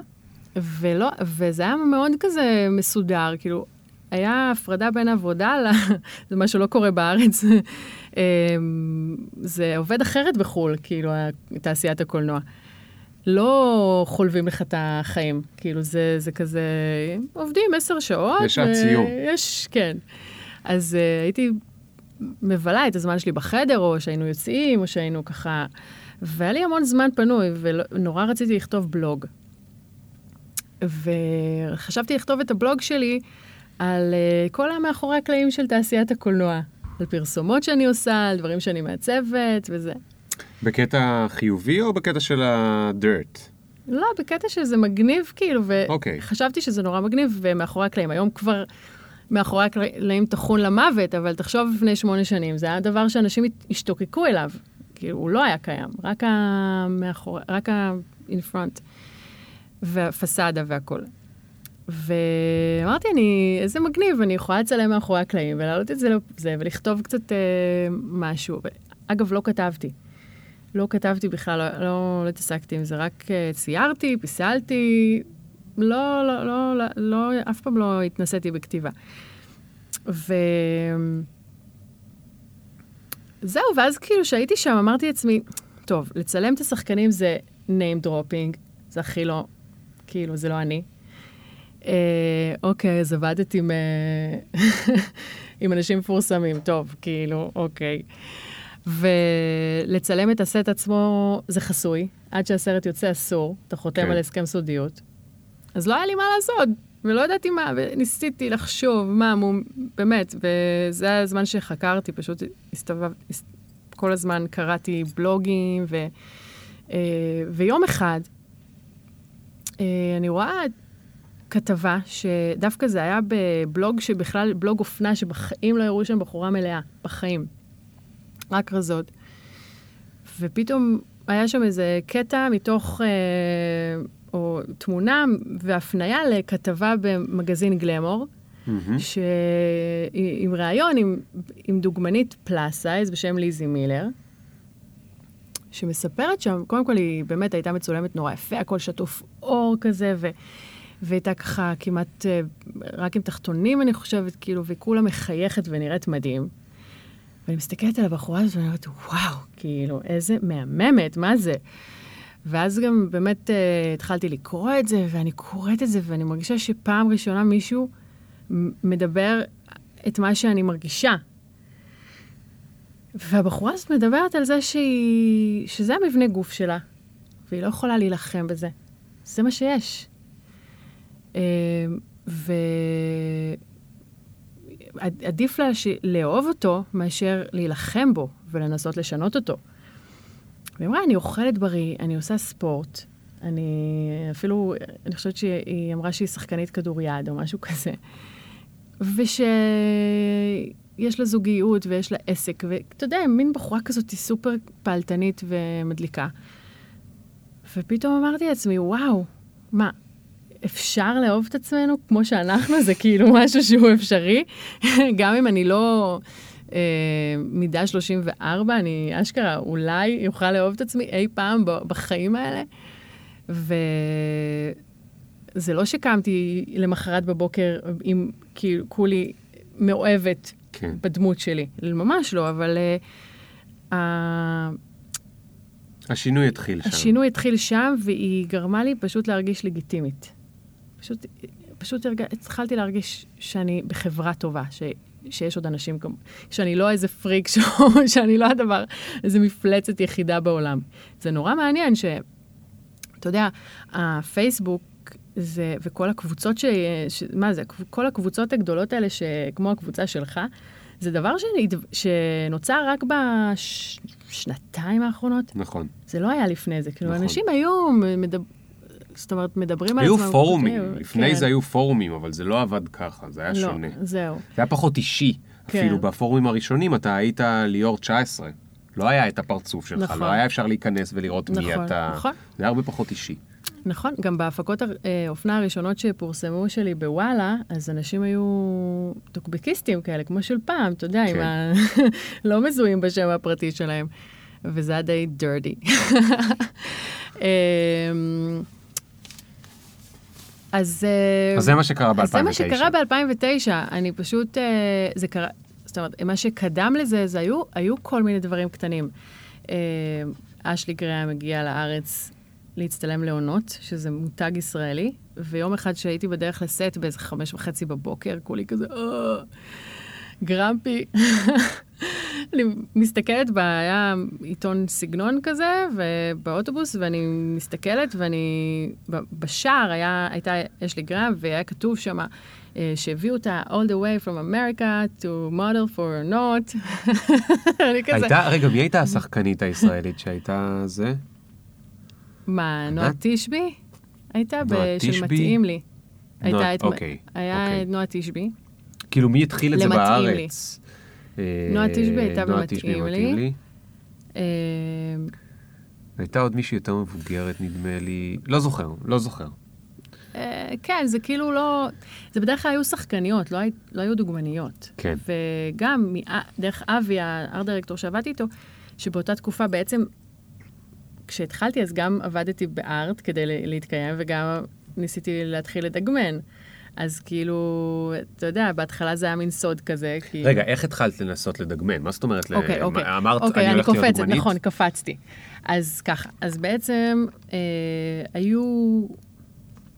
ולא, וזה היה מאוד כזה מסודר, כאילו, היה הפרדה בין עבודה ל... *laughs* זה מה שלא קורה בארץ. *laughs* אמ, זה עובד אחרת בחו"ל, כאילו, תעשיית הקולנוע. לא חולבים לך את החיים, כאילו, זה, זה כזה, עובדים עשר שעות. יש שעת סיום. יש, כן. אז uh, הייתי מבלה את הזמן שלי בחדר, או שהיינו יוצאים, או שהיינו ככה... והיה לי המון זמן פנוי, ונורא רציתי לכתוב בלוג. וחשבתי לכתוב את הבלוג שלי על uh, כל המאחורי הקלעים של תעשיית הקולנוע. על פרסומות שאני עושה, על דברים שאני מעצבת וזה. בקטע חיובי או בקטע של ה-dirt? לא, בקטע שזה מגניב כאילו, אוקיי. וחשבתי okay. שזה נורא מגניב, ומאחורי הקלעים. היום כבר מאחורי הקלעים טחון למוות, אבל תחשוב לפני שמונה שנים, זה היה דבר שאנשים השתוקקו אליו. כאילו, הוא לא היה קיים, רק המאחורי, רק ה-in front, והפסאדה והכל. ואמרתי, אני, איזה מגניב, אני יכולה לצלם מאחורי הקלעים ולהעלות את זה לזה ולכתוב קצת אה, משהו. אגב, לא כתבתי. לא כתבתי בכלל, לא, לא, לא התעסקתי עם זה, רק ציירתי, פיסלתי, לא, לא, לא, לא, לא, אף פעם לא התנסיתי בכתיבה. ו... זהו, ואז כאילו שהייתי שם, אמרתי לעצמי, טוב, לצלם את השחקנים זה name dropping, זה הכי לא, כאילו, זה לא אני. אה, אוקיי, אז עבדת עם, אה, *laughs* עם אנשים מפורסמים, טוב, כאילו, אוקיי. ולצלם את הסט עצמו זה חסוי, עד שהסרט יוצא אסור, אתה חותם כן. על הסכם סודיות. אז לא היה לי מה לעשות, ולא ידעתי מה, וניסיתי לחשוב מה, מו, באמת, וזה היה הזמן שחקרתי, פשוט הסתובבתי, כל הזמן קראתי בלוגים, ו, אה, ויום אחד, אה, אני רואה כתבה, שדווקא זה היה בבלוג שבכלל, בלוג אופנה, שבחיים לא הראו שם בחורה מלאה, בחיים. רק רזות. ופתאום היה שם איזה קטע מתוך, אה, או תמונה והפניה לכתבה במגזין גלמור, mm-hmm. ש... עם ראיון עם, עם דוגמנית פלאס סייז בשם ליזי מילר, שמספרת שם, קודם כל היא באמת הייתה מצולמת נורא יפה, הכל שטוף אור כזה, ו... והייתה ככה כמעט אה, רק עם תחתונים, אני חושבת, כאילו, וכולה מחייכת ונראית מדהים. ואני מסתכלת על הבחורה הזאת ואני אומרת, וואו, כאילו, איזה מהממת, מה זה? ואז גם באמת uh, התחלתי לקרוא את זה, ואני קוראת את זה, ואני מרגישה שפעם ראשונה מישהו מדבר את מה שאני מרגישה. והבחורה הזאת מדברת על זה שהיא, שזה המבנה גוף שלה, והיא לא יכולה להילחם בזה. זה מה שיש. Uh, ו... עדיף לה ש... לאהוב אותו מאשר להילחם בו ולנסות לשנות אותו. והיא אמרה, אני אוכלת בריא, אני עושה ספורט, אני אפילו, אני חושבת שהיא אמרה שהיא שחקנית כדוריד או משהו כזה. ושיש לה זוגיות ויש לה עסק, ואתה יודע, מין בחורה כזאת היא סופר פעלתנית ומדליקה. ופתאום אמרתי לעצמי, וואו, מה, אפשר לאהוב את עצמנו כמו שאנחנו, זה כאילו משהו שהוא אפשרי. גם אם אני לא אה, מידה 34, אני אשכרה אולי אוכל לאהוב את עצמי אי פעם בחיים האלה. וזה לא שקמתי למחרת בבוקר עם כאילו כולי מאוהבת כן. בדמות שלי, ממש לא, אבל... Uh, השינוי התחיל שם. השינוי התחיל שם, והיא גרמה לי פשוט להרגיש לגיטימית. פשוט, פשוט הרג... התחלתי להרגיש שאני בחברה טובה, ש... שיש עוד אנשים כמו... שאני לא איזה פריק *laughs* שואו, שאני לא הדבר, איזה מפלצת יחידה בעולם. זה נורא מעניין ש... אתה יודע, הפייסבוק זה, וכל הקבוצות ש... ש... מה זה, כל הקבוצות הגדולות האלה, שכמו הקבוצה שלך, זה דבר ש... שנוצר רק בשנתיים בש... האחרונות. נכון. זה לא היה לפני זה. כאילו, נכון. אנשים היו מדבר... זאת אומרת, מדברים על. היו פורומים, לפני כן. זה היו פורומים, אבל זה לא עבד ככה, זה היה לא, שונה. זהו. זה היה פחות אישי. כן. אפילו בפורומים הראשונים אתה היית ליאור 19. לא היה את הפרצוף שלך, נכון. לא היה אפשר להיכנס ולראות נכון, מי אתה. נכון. זה היה הרבה פחות אישי. נכון, גם בהפקות האופנה הראשונות שפורסמו שלי בוואלה, אז אנשים היו טוקבקיסטים כאלה, כמו של פעם, אתה יודע, כן. עם ה... *laughs* לא מזוהים בשם הפרטי שלהם. וזה היה די dirty. *laughs* אז... אז זה מה שקרה ב-2009. אז זה מה שקרה ב-2009. אני פשוט, אה, זה קרה, זאת אומרת, מה שקדם לזה, זה היו, היו כל מיני דברים קטנים. אה, אשלי גריה מגיע לארץ להצטלם לעונות, שזה מותג ישראלי, ויום אחד שהייתי בדרך לסט באיזה חמש וחצי בבוקר, כולי כזה, "אה, גרמפי. *laughs* אני מסתכלת, היה עיתון סגנון כזה, ובאוטובוס, ואני מסתכלת, ואני... בשער היה, הייתה, יש לי גרם, והיה כתוב שם אה, שהביאו אותה all the way from America to model for not. *laughs* אני כזה, הייתה, רגע, מי הייתה השחקנית הישראלית שהייתה זה? מה, נועה? תשבי? הייתה של? מתאים לי. הייתה את... אוקיי, היה אוקיי. נועה תשבי. כאילו, מי התחיל את זה. בארץ? אה, נועה תשבי הייתה במתאים לי. אה, הייתה עוד מישהי יותר מבוגרת, נדמה לי. לא זוכר, לא זוכר. אה, כן, זה כאילו לא... זה בדרך כלל היו שחקניות, לא. לא היו דוגמניות. כן. וגם דרך אבי, הארט דירקטור שעבדתי איתו, שבאותה תקופה בעצם, כשהתחלתי אז גם עבדתי בארט כדי להתקיים, וגם ניסיתי להתחיל לדגמן. אז כאילו, אתה יודע, בהתחלה זה היה מין סוד כזה, כי... רגע, איך התחלת לנסות לדגמן? מה זאת אומרת? ל- אוקיי, אוקיי. מה- אמרת, אוקיי, אני אני הולכת להיות קופצת, דוגמנית? נכון, קפצתי. אז ככה, אז בעצם אה, היו...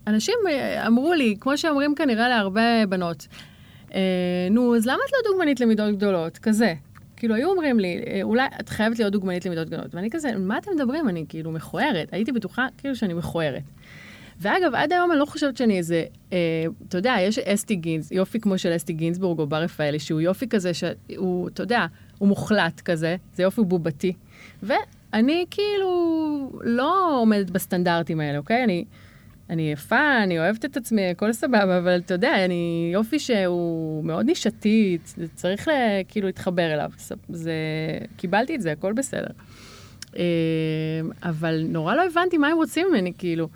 אנשים אה, אמרו לי, כמו שאומרים כנראה להרבה בנות, אה, נו, אז למה את לא דוגמנית למידות גדולות? כזה. כאילו, היו אומרים לי, אה, אולי את חייבת להיות דוגמנית למידות גדולות. ואני כזה, מה אתם מדברים? אני כאילו מכוערת. הייתי בטוחה כאילו שאני מכוערת. ואגב, עד היום אני לא חושבת שאני איזה, אה, אתה יודע, יש אסתי גינז, יופי כמו של אסתי גינזבורג או בר רפאלי, שהוא יופי כזה שהוא, אתה יודע, הוא מוחלט כזה, זה יופי בובתי. ואני כאילו לא עומדת בסטנדרטים האלה, אוקיי? אני, אני יפה, אני אוהבת את עצמי, הכל סבבה, אבל אתה יודע, אני יופי שהוא מאוד נישתי, צריך לה, כאילו להתחבר אליו. זה, קיבלתי את זה, הכל בסדר. אה, אבל נורא לא הבנתי מה הם רוצים ממני, כאילו.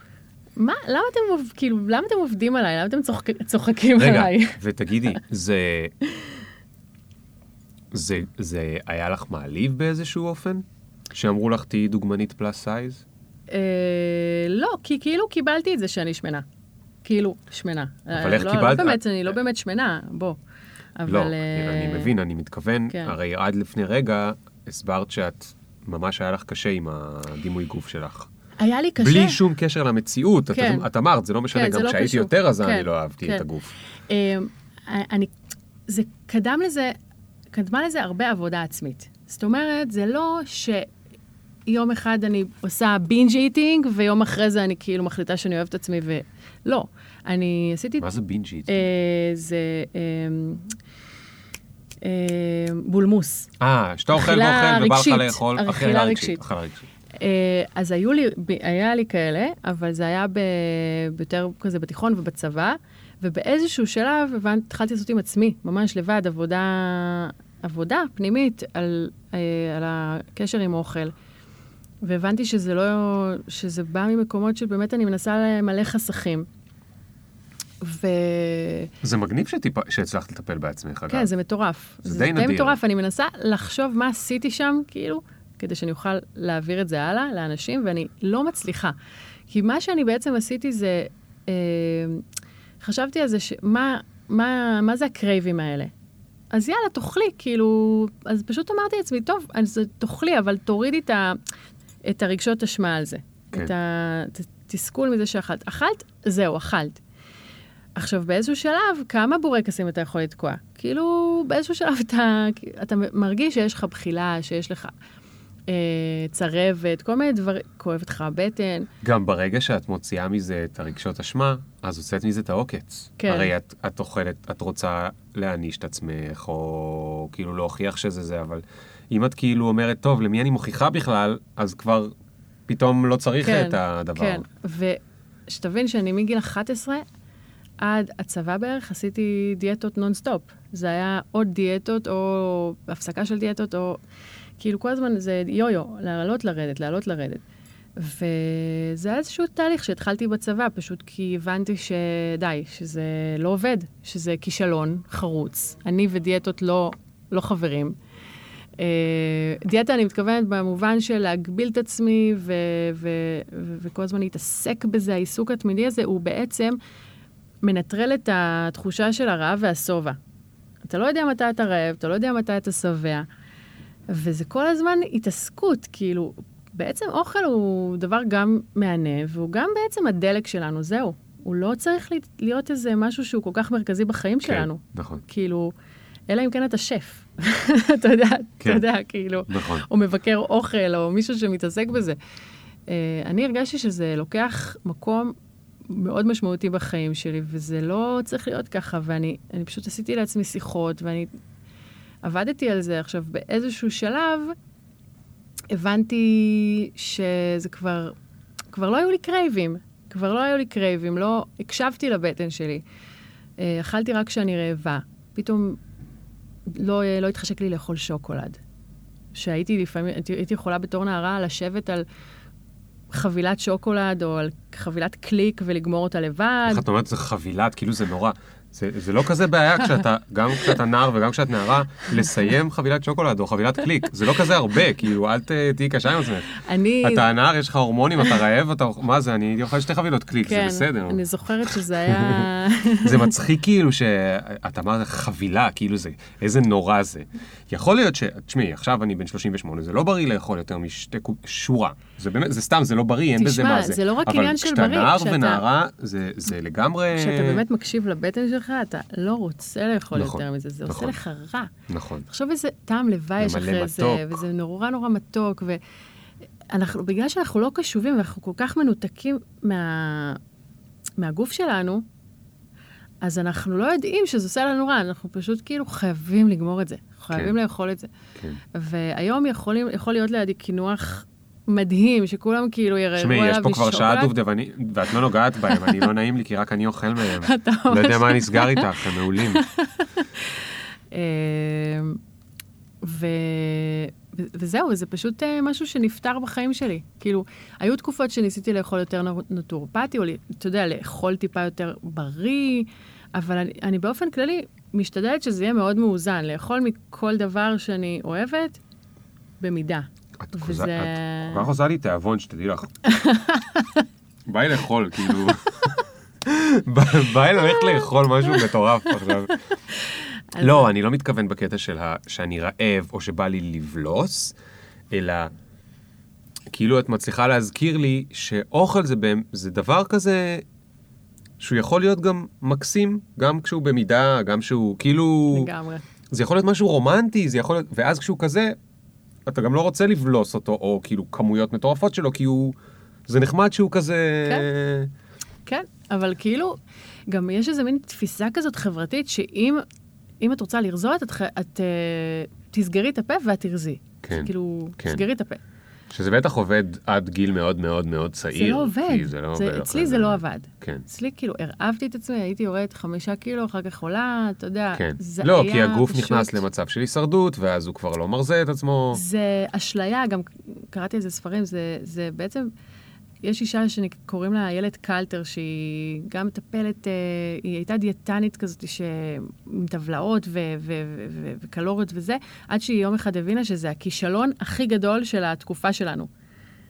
מה, למה אתם, כאילו, למה אתם עובדים עליי? למה אתם צוחק, צוחקים רגע, עליי? *laughs* ותגידי, זה... זה, זה היה לך מעליב באיזשהו אופן? שאמרו לך תהיי דוגמנית פלאס סייז? אה, לא, כי כאילו קיבלתי את זה שאני שמנה. כאילו, שמנה. אבל איך לא, קיבלת? לא באמת, אני לא באמת שמנה, בוא. אבל... לא, אה, אני מבין, אני מתכוון, כן. הרי עד לפני רגע הסברת שאת, ממש היה לך קשה עם הדימוי גוף שלך. היה לי קשה. בלי שום קשר למציאות, את- כן. את אמרת, זה לא משנה, כן, גם לא כשהייתי קשור. יותר רזה כן, אני לא אהבתי כן. את הגוף. אה, אני, זה קדם לזה, קדמה לזה הרבה עבודה עצמית. זאת אומרת, זה לא שיום אחד אני עושה בינג' איטינג, ויום אחרי זה אני כאילו מחליטה שאני אוהבת את עצמי, ולא. אני עשיתי... מה זה בינג'ית? אה, זה אה, אה, בולמוס. אה, שאתה אוכל ואוכל ובא לך. לאכול, אכילה רגשית. אה, אז היו לי, היה לי כאלה, אבל זה היה ב, יותר כזה בתיכון ובצבא, ובאיזשהו שלב הבנ- התחלתי לעשות עם עצמי, ממש לבד, עבודה, עבודה פנימית על, אה, על הקשר עם אוכל. והבנתי שזה לא, שזה בא ממקומות שבאמת אני מנסה למלא חסכים. ו... זה מגניב שטיפ- שהצלחת לטפל בעצמך, אגב. כן, זה מטורף. זה די נדיר. מטורף, אני מנסה לחשוב מה עשיתי שם, כאילו, כדי שאני אוכל להעביר את זה הלאה לאנשים, ואני לא מצליחה. כי מה שאני בעצם עשיתי זה, אה, חשבתי על זה, ש... מה, מה, מה זה הקרייבים האלה? אז יאללה, תאכלי, כאילו, אז פשוט אמרתי לעצמי, טוב, אז תאכלי, אבל תורידי את, ה, את הרגשות אשמה על זה. כן. את התסכול מזה שאכלת. אכלת, זהו, אכלת. עכשיו, באיזשהו שלב, כמה בורקסים אתה יכול לתקוע? כאילו, באיזשהו שלב אתה, אתה מרגיש שיש לך בחילה, שיש לך צרבת, כל מיני דברים, כואבת לך הבטן. גם ברגע שאת מוציאה מזה את הרגשות אשמה, אז הוצאת מזה את העוקץ. כן. הרי את, את אוכלת, את רוצה להעניש את עצמך, או כאילו להוכיח שזה זה, אבל אם את כאילו אומרת, טוב, למי אני מוכיחה בכלל, אז כבר פתאום לא צריך כן, את הדבר. כן, ושתבין שאני מגיל 11 עד הצבא בערך עשיתי דיאטות נונסטופ. זה היה עוד דיאטות או הפסקה של דיאטות, או כאילו כל הזמן זה יו-יו, לעלות, לרדת, לעלות, לרדת. וזה היה איזשהו תהליך שהתחלתי בצבא, פשוט כי הבנתי שדי, שזה לא עובד, שזה כישלון חרוץ. אני ודיאטות לא, לא חברים. Uh, דיאטה, אני מתכוונת במובן של להגביל את עצמי ו- ו- ו- וכל הזמן להתעסק בזה, העיסוק התמידי הזה, הוא בעצם מנטרל את התחושה של הרעב והשובע. אתה לא יודע מתי אתה רעב, אתה לא יודע מתי אתה שבע, וזה כל הזמן התעסקות, כאילו, בעצם אוכל הוא דבר גם מהנה, והוא גם בעצם הדלק שלנו, זהו. הוא לא צריך להיות איזה משהו שהוא כל כך מרכזי בחיים כן, שלנו. נכון. כאילו, אלא אם כן אתה שף. *laughs* אתה יודע, כן. אתה יודע, כאילו, נכון. או מבקר אוכל, או מישהו שמתעסק בזה. Uh, אני הרגשתי שזה לוקח מקום מאוד משמעותי בחיים שלי, וזה לא צריך להיות ככה, ואני אני פשוט עשיתי לעצמי שיחות, ואני עבדתי על זה. עכשיו, באיזשהו שלב, הבנתי שזה כבר, כבר לא היו לי קרייבים. כבר לא היו לי קרייבים, לא הקשבתי לבטן שלי. אה, אכלתי רק כשאני רעבה. פתאום לא, לא התחשק לי לאכול שוקולד. שהייתי לפעמים, הייתי יכולה בתור נערה לשבת על חבילת שוקולד או על חבילת קליק ולגמור אותה לבד. איך את אומרת, זה חבילת, כאילו זה נורא. זה, זה לא כזה בעיה כשאתה, גם כשאתה נער וגם כשאת נערה, לסיים חבילת שוקולד או חבילת קליק. זה לא כזה הרבה, כאילו, אל תהיי קשה עם עצמך. אני... אתה נער, יש לך הורמונים, אתה רעב, אתה... מה זה, אני אוכל שתי חבילות קליק, זה כן, בסדר. אני זוכרת שזה היה... *laughs* זה מצחיק כאילו שאת אמרת חבילה, כאילו זה, איזה נורא זה. יכול להיות ש... תשמעי, עכשיו אני בן 38, זה לא בריא לאכול יותר משתי קוב... שורה. זה באמת, זה סתם, זה לא בריא, אין בזה תשמע, מה זה. זה לא רק עניין של בריא, אבל כשאתה נער ונערה, זה, זה לגמרי... כשאתה באמת מקשיב לבטן שלך, אתה לא רוצה לאכול נכון, יותר מזה, זה עושה נכון. לך רע. נכון. תחשוב איזה טעם לוואי יש אחרי זה, מתוק. וזה נורא נורא מתוק, ואנחנו, בגלל שאנחנו לא קשובים ואנחנו כל כך מנותקים מה, מהגוף שלנו, אז אנחנו לא יודעים שזה עושה לנו רע, אנחנו פשוט כאילו חייבים לגמור את זה, חייבים כן. לאכול את זה. כן. והיום יכולים, יכול להיות לידי קינוח מדהים, שכולם כאילו ירערו תשמעי, עליו יש פה כבר שעה משוקולד. דובדבני, ואת לא נוגעת בהם, אני לא נעים לי, כי רק אני אוכל מהם. *laughs* אתה לא יודע ממש- מה נסגר איתך, הם מעולים. *laughs* אה, ו... וזהו, זה פשוט אה, משהו שנפתר בחיים שלי. כאילו, היו תקופות שניסיתי לאכול יותר נטורפטי, או אתה יודע, לאכול טיפה יותר בריא, אבל אני, אני באופן כללי משתדלת שזה יהיה מאוד מאוזן, לאכול מכל דבר שאני אוהבת, במידה. את כך עושה לי תיאבון, שתדעי לך. *laughs* בא לי לאכול, כאילו... בא- לי ללכת לאכול משהו מטורף עכשיו. *laughs* לא, אני לא מתכוון בקטע של שאני רעב או שבא לי לבלוס, אלא כאילו את מצליחה להזכיר לי שאוכל זה, זה דבר כזה שהוא יכול להיות גם מקסים, גם כשהוא במידה, גם כשהוא כאילו... לגמרי. זה יכול להיות משהו רומנטי, זה יכול להיות... ואז כשהוא כזה, אתה גם לא רוצה לבלוס אותו, או כאילו כמויות מטורפות שלו, כי הוא... זה נחמד שהוא כזה... כן, אבל כאילו, גם יש איזה מין תפיסה כזאת חברתית, שאם אם את רוצה לרזות, את, ח- את uh, תסגרי את הפה ואת תרזי. כן, כאילו, כן. תסגרי את הפה. שזה בטח עובד עד גיל מאוד מאוד מאוד צעיר. זה לא עובד. זה לא זה, עובד. אצלי אחרי זה לא עבד. כן. אצלי כאילו הרעבתי את עצמי, הייתי יורדת חמישה קילו, אחר כך עולה, אתה יודע, כן. זה לא, היה כי הגוף פשוט... נכנס למצב של הישרדות, ואז הוא כבר לא מרזה את עצמו. זה אשליה, גם קראתי על זה ספרים, זה, זה בעצם, יש אישה שקוראים לה איילת קלטר, שהיא גם מטפלת, אה, היא הייתה דיאטנית כזאת, ש... עם טבלאות ו- ו- ו- ו- וקלוריות וזה, עד שהיא יום אחד הבינה שזה הכישלון הכי גדול של התקופה שלנו.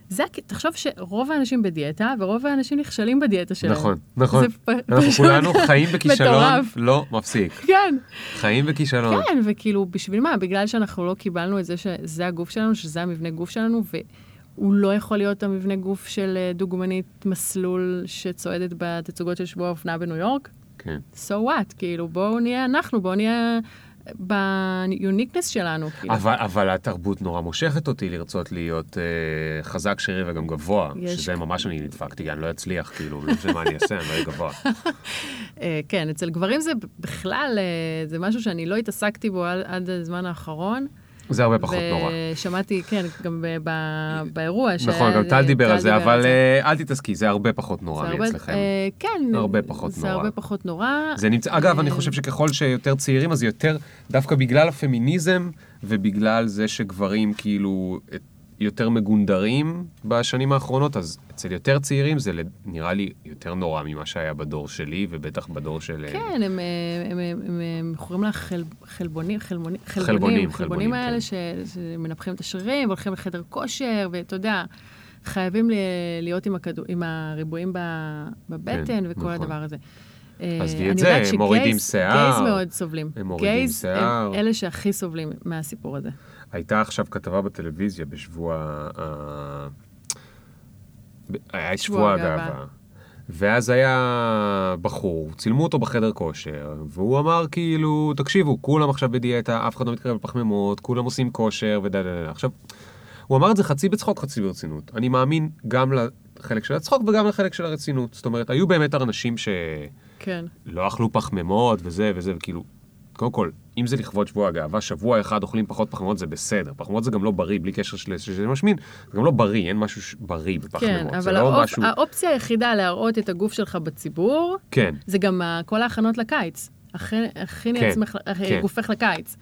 זה, תחשוב שרוב האנשים בדיאטה, ורוב האנשים נכשלים בדיאטה שלהם. נכון, נכון. פ- אנחנו כולנו חיים *laughs* בכישלון. לא מפסיק. כן. חיים בכישלון. כן, וכאילו, בשביל מה? בגלל שאנחנו לא קיבלנו את זה שזה הגוף שלנו, שזה המבנה גוף שלנו, והוא לא יכול להיות המבנה גוף של אה, דוגמנית מסלול שצועדת בתצוגות של שבוע האופנה בניו יורק? כן. So what? כאילו, בואו נהיה אנחנו, בואו נהיה ביוניקנס שלנו. כאילו. אבל, אבל התרבות נורא מושכת אותי לרצות להיות אה, חזק, שרירי וגם גבוה. יש- שזה ממש אני נדפקתי, אני לא אצליח, כאילו, לא משנה מה אני אעשה, אני לא אהיה גבוה. *laughs* אה, כן, אצל גברים זה בכלל, אה, זה משהו שאני לא התעסקתי בו עד, עד הזמן האחרון. זה הרבה פחות נורא. ושמעתי, כן, גם באירוע. נכון, גם טל דיבר על זה, אבל אה, אל תתעסקי, זה הרבה פחות נורא זה מאצלכם. אה, כן. הרבה פחות זה נורא. הרבה פחות נורא. זה נמצא, אגב, אני אה, חושב שככל שיותר צעירים, אז יותר, דווקא בגלל הפמיניזם, ובגלל זה שגברים כאילו, יותר מגונדרים בשנים האחרונות, אז אצל יותר צעירים זה נראה לי יותר נורא ממה שהיה בדור שלי, ובטח בדור של... אה, כן, הם, אה, הם, הם, הם, הם קוראים לה חל, חלבונים, חלבונים, חלבונים, חלבונים חלבונים, האלה כן. שמנפחים את השרירים, הולכים לחדר כושר, ואתה יודע, חייבים להיות עם, הכדור, עם הריבועים בבטן כן, וכל נכון. הדבר הזה. עזבי אה, את זה, הם מורידים שיער. גייז מאוד סובלים. הם מורידים שיער. אלה שהכי סובלים מהסיפור הזה. הייתה עכשיו כתבה בטלוויזיה בשבוע... היה שבוע הגאווה. הגאווה. ואז היה בחור, צילמו אותו בחדר כושר, והוא אמר כאילו, תקשיבו, כולם עכשיו בדיאטה, אף אחד לא מתקרב לפחמימות, כולם עושים כושר ודה דה דה. עכשיו, הוא אמר את זה חצי בצחוק, חצי ברצינות. אני מאמין גם לחלק של הצחוק וגם לחלק של הרצינות. זאת אומרת, היו באמת אנשים שלא כן. אכלו פחמימות וזה וזה, וכאילו, קודם כל, אם זה לכבוד שבוע הגאווה, שבוע אחד אוכלים פחות פחמימות זה בסדר. פחמימות זה גם לא בריא, בלי קשר שזה משמין, זה גם לא בריא, אין משהו ש- בריא כן, בפחמימות. זה אבל לא האופ... משהו... האופציה היחידה להראות את הגוף שלך בציבור, כן, זה גם ה- כל ההכנות לקיץ. הכי- הכיני כן, עצמך, כן. גופך לקיץ.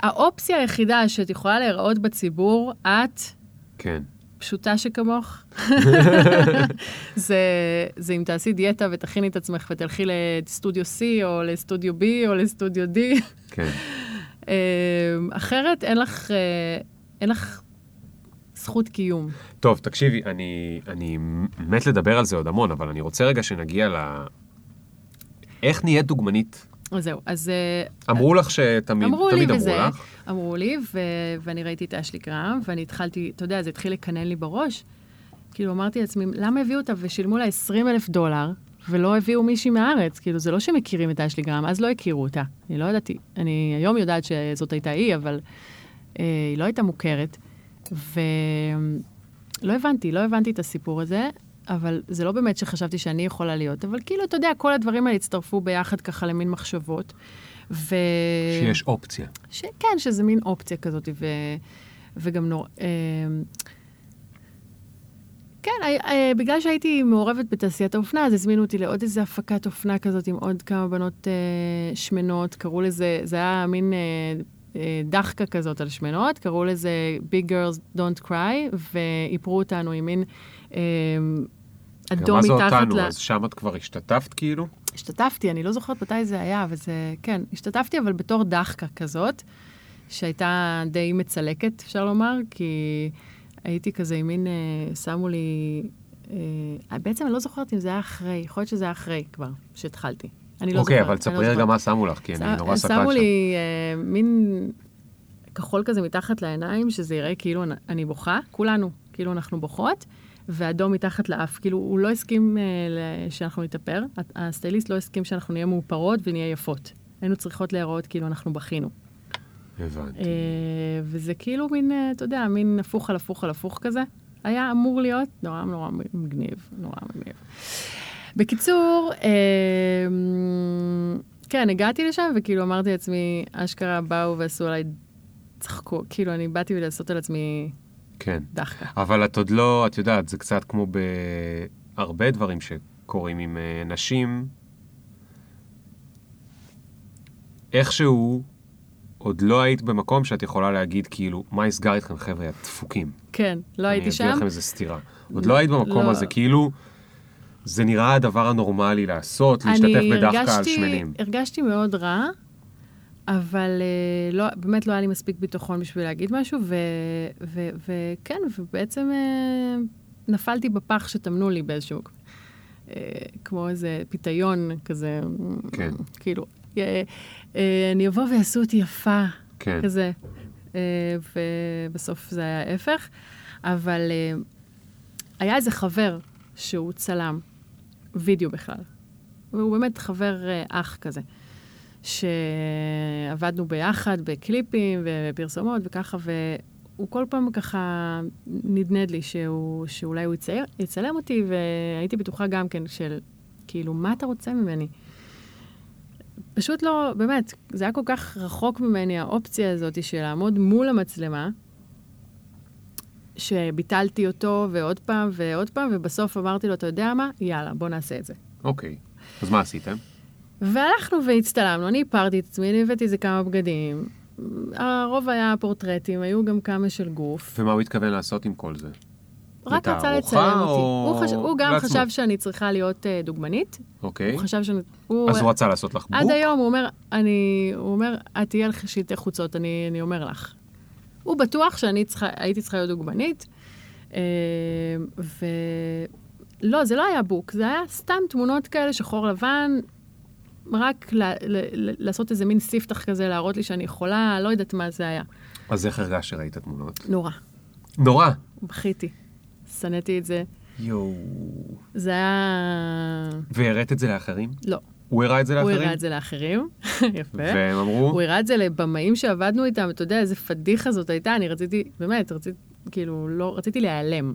האופציה היחידה שאת יכולה להיראות בציבור, את, כן. פשוטה שכמוך, *laughs* זה, זה אם תעשי דיאטה ותכיני את עצמך ותלכי לסטודיו C או לסטודיו B או לסטודיו D. כן. *laughs* אה, אחרת אין לך, אה, אין לך זכות קיום. טוב, תקשיבי, אני, אני מת לדבר על זה עוד המון, אבל אני רוצה רגע שנגיע ל... איך נהיית דוגמנית? אז זהו, אז אה, אמרו לך שתמיד, אמרו לי תמיד וזה, אמרו לך. אמרו לי, ו- ואני ראיתי את אשלי גרם, ואני התחלתי, אתה יודע, זה התחיל לקנן לי בראש. כאילו, אמרתי לעצמי, למה הביאו אותה ושילמו לה 20 אלף דולר, ולא הביאו מישהי מהארץ? כאילו, זה לא שמכירים את אשלי גרם, אז לא הכירו אותה. אני לא ידעתי, אני היום יודעת שזאת הייתה היא, אבל אה, היא לא הייתה מוכרת. ולא הבנתי, לא הבנתי את הסיפור הזה, אבל זה לא באמת שחשבתי שאני יכולה להיות, אבל כאילו, אתה יודע, כל הדברים האלה הצטרפו ביחד ככה למין מחשבות. ו... שיש אופציה. ש... כן, שזה מין אופציה כזאת, ו... וגם נור... אה, כן, אה, אה, בגלל שהייתי מעורבת בתעשיית האופנה, אז הזמינו אותי לעוד איזה הפקת אופנה כזאת עם עוד כמה בנות אה, שמנות, קראו לזה, זה היה מין אה, אה, דחקה כזאת על שמנות, קראו לזה Big Girls Don't Cry, ואיפרו אותנו עם מין אה, גם אדום מה זה מתחת אותנו? ל... אז שם את כבר השתתפת כאילו? השתתפתי, אני לא זוכרת מתי זה היה, אבל זה, כן, השתתפתי, אבל בתור דחקה כזאת, שהייתה די מצלקת, אפשר לומר, כי הייתי כזה עם מין, אה, שמו לי, אה, בעצם אני לא זוכרת אם זה היה אחרי, יכול להיות שזה היה אחרי כבר, שהתחלתי. אני לא אוקיי, זוכרת. אבל אני תספרי לא רגע. מה שמו לך, כי אני ש- נורא סקרן שמו שם. לי אה, מין כחול כזה מתחת לעיניים, שזה יראה כאילו אני- אני בוכה, כולנו, כאילו אנחנו בוכות, ואדום מתחת לאף. כאילו, הוא לא הסכים אה, שאנחנו נתאפר, הסטייליסט לא הסכים שאנחנו נהיה מאופרות ונהיה יפות. היינו צריכות להיראות כאילו אנחנו בכינו. הבנתי. אה, וזה כאילו מין, אה, אתה יודע, מין הפוך על הפוך על הפוך כזה. היה אמור להיות נורא נורא מגניב, נורא מגניב. בקיצור, אה, כן, הגעתי לשם וכאילו אמרתי לעצמי, אשכרה באו ועשו עליי, צחקו, כאילו אני באתי לעשות על עצמי כן. דחקה. אבל את עוד לא, את יודעת, זה קצת כמו בהרבה דברים שקורים עם אה, נשים. איכשהו, עוד לא היית במקום שאת יכולה להגיד, כאילו, מה נסגר איתכם, חבר'ה, הדפוקים. כן, לא הייתי אני שם. אביא לכם איזה סטירה. עוד לא היית במקום לא. הזה, כאילו, זה נראה הדבר הנורמלי לעשות, להשתתף אני בדחקה על הרגשתי- שמנים. הרגשתי מאוד רע, אבל אה, לא, באמת לא היה לי מספיק ביטחון בשביל להגיד משהו, ו, ו, וכן, ובעצם אה, נפלתי בפח שטמנו לי באיזשהו... אה, כמו איזה פיתיון כזה, כן. כאילו, אני אבוא ויעשו אותי יפה, כן. כזה. ובסוף זה היה ההפך. אבל היה איזה חבר שהוא צלם, וידאו בכלל. והוא באמת חבר אח כזה, שעבדנו ביחד בקליפים ופרסומות וככה, והוא כל פעם ככה נדנד לי שהוא, שאולי הוא יצייר, יצלם אותי, והייתי בטוחה גם כן של, כאילו, מה אתה רוצה ממני? פשוט לא, באמת, זה היה כל כך רחוק ממני, האופציה הזאת של לעמוד מול המצלמה, שביטלתי אותו ועוד פעם ועוד פעם, ובסוף אמרתי לו, אתה יודע מה? יאללה, בוא נעשה את זה. אוקיי. אז מה עשיתם? והלכנו והצטלמנו, אני הפרתי את עצמי, אני הבאתי איזה כמה בגדים, הרוב היה פורטרטים, היו גם כמה של גוף. ומה הוא התכוון לעשות עם כל זה? רק רצה לצלם אותי. או הוא, חש... הוא גם לעצמו? חשב שאני צריכה להיות uh, דוגמנית. אוקיי. הוא חשב שאני... הוא... אז הוא רצה לעשות לך בוק? עד היום הוא אומר, אני... הוא אומר, את תהיה לך שלטי חוצות, אני, אני אומר לך. הוא בטוח שאני צריכה, הייתי צריכה להיות דוגמנית. אה, ו... לא, זה לא היה בוק, זה היה סתם תמונות כאלה, שחור לבן, רק ל- ל- ל- לעשות איזה מין ספתח כזה, להראות לי שאני יכולה, לא יודעת מה זה היה. אז איך הרגשת שראית תמונות? נורא. נורא. בכיתי. שנאתי את זה. יואו. זה היה... והראית את זה לאחרים? לא. הוא הראה את זה הוא לאחרים? הראה את זה לאחרים. *laughs* יפה. והם אמרו? הוא הראה את זה לבמאים שעבדנו איתם, אתה יודע, איזה פדיחה זאת הייתה, אני רציתי, באמת, רציתי, כאילו, לא, רציתי להיעלם.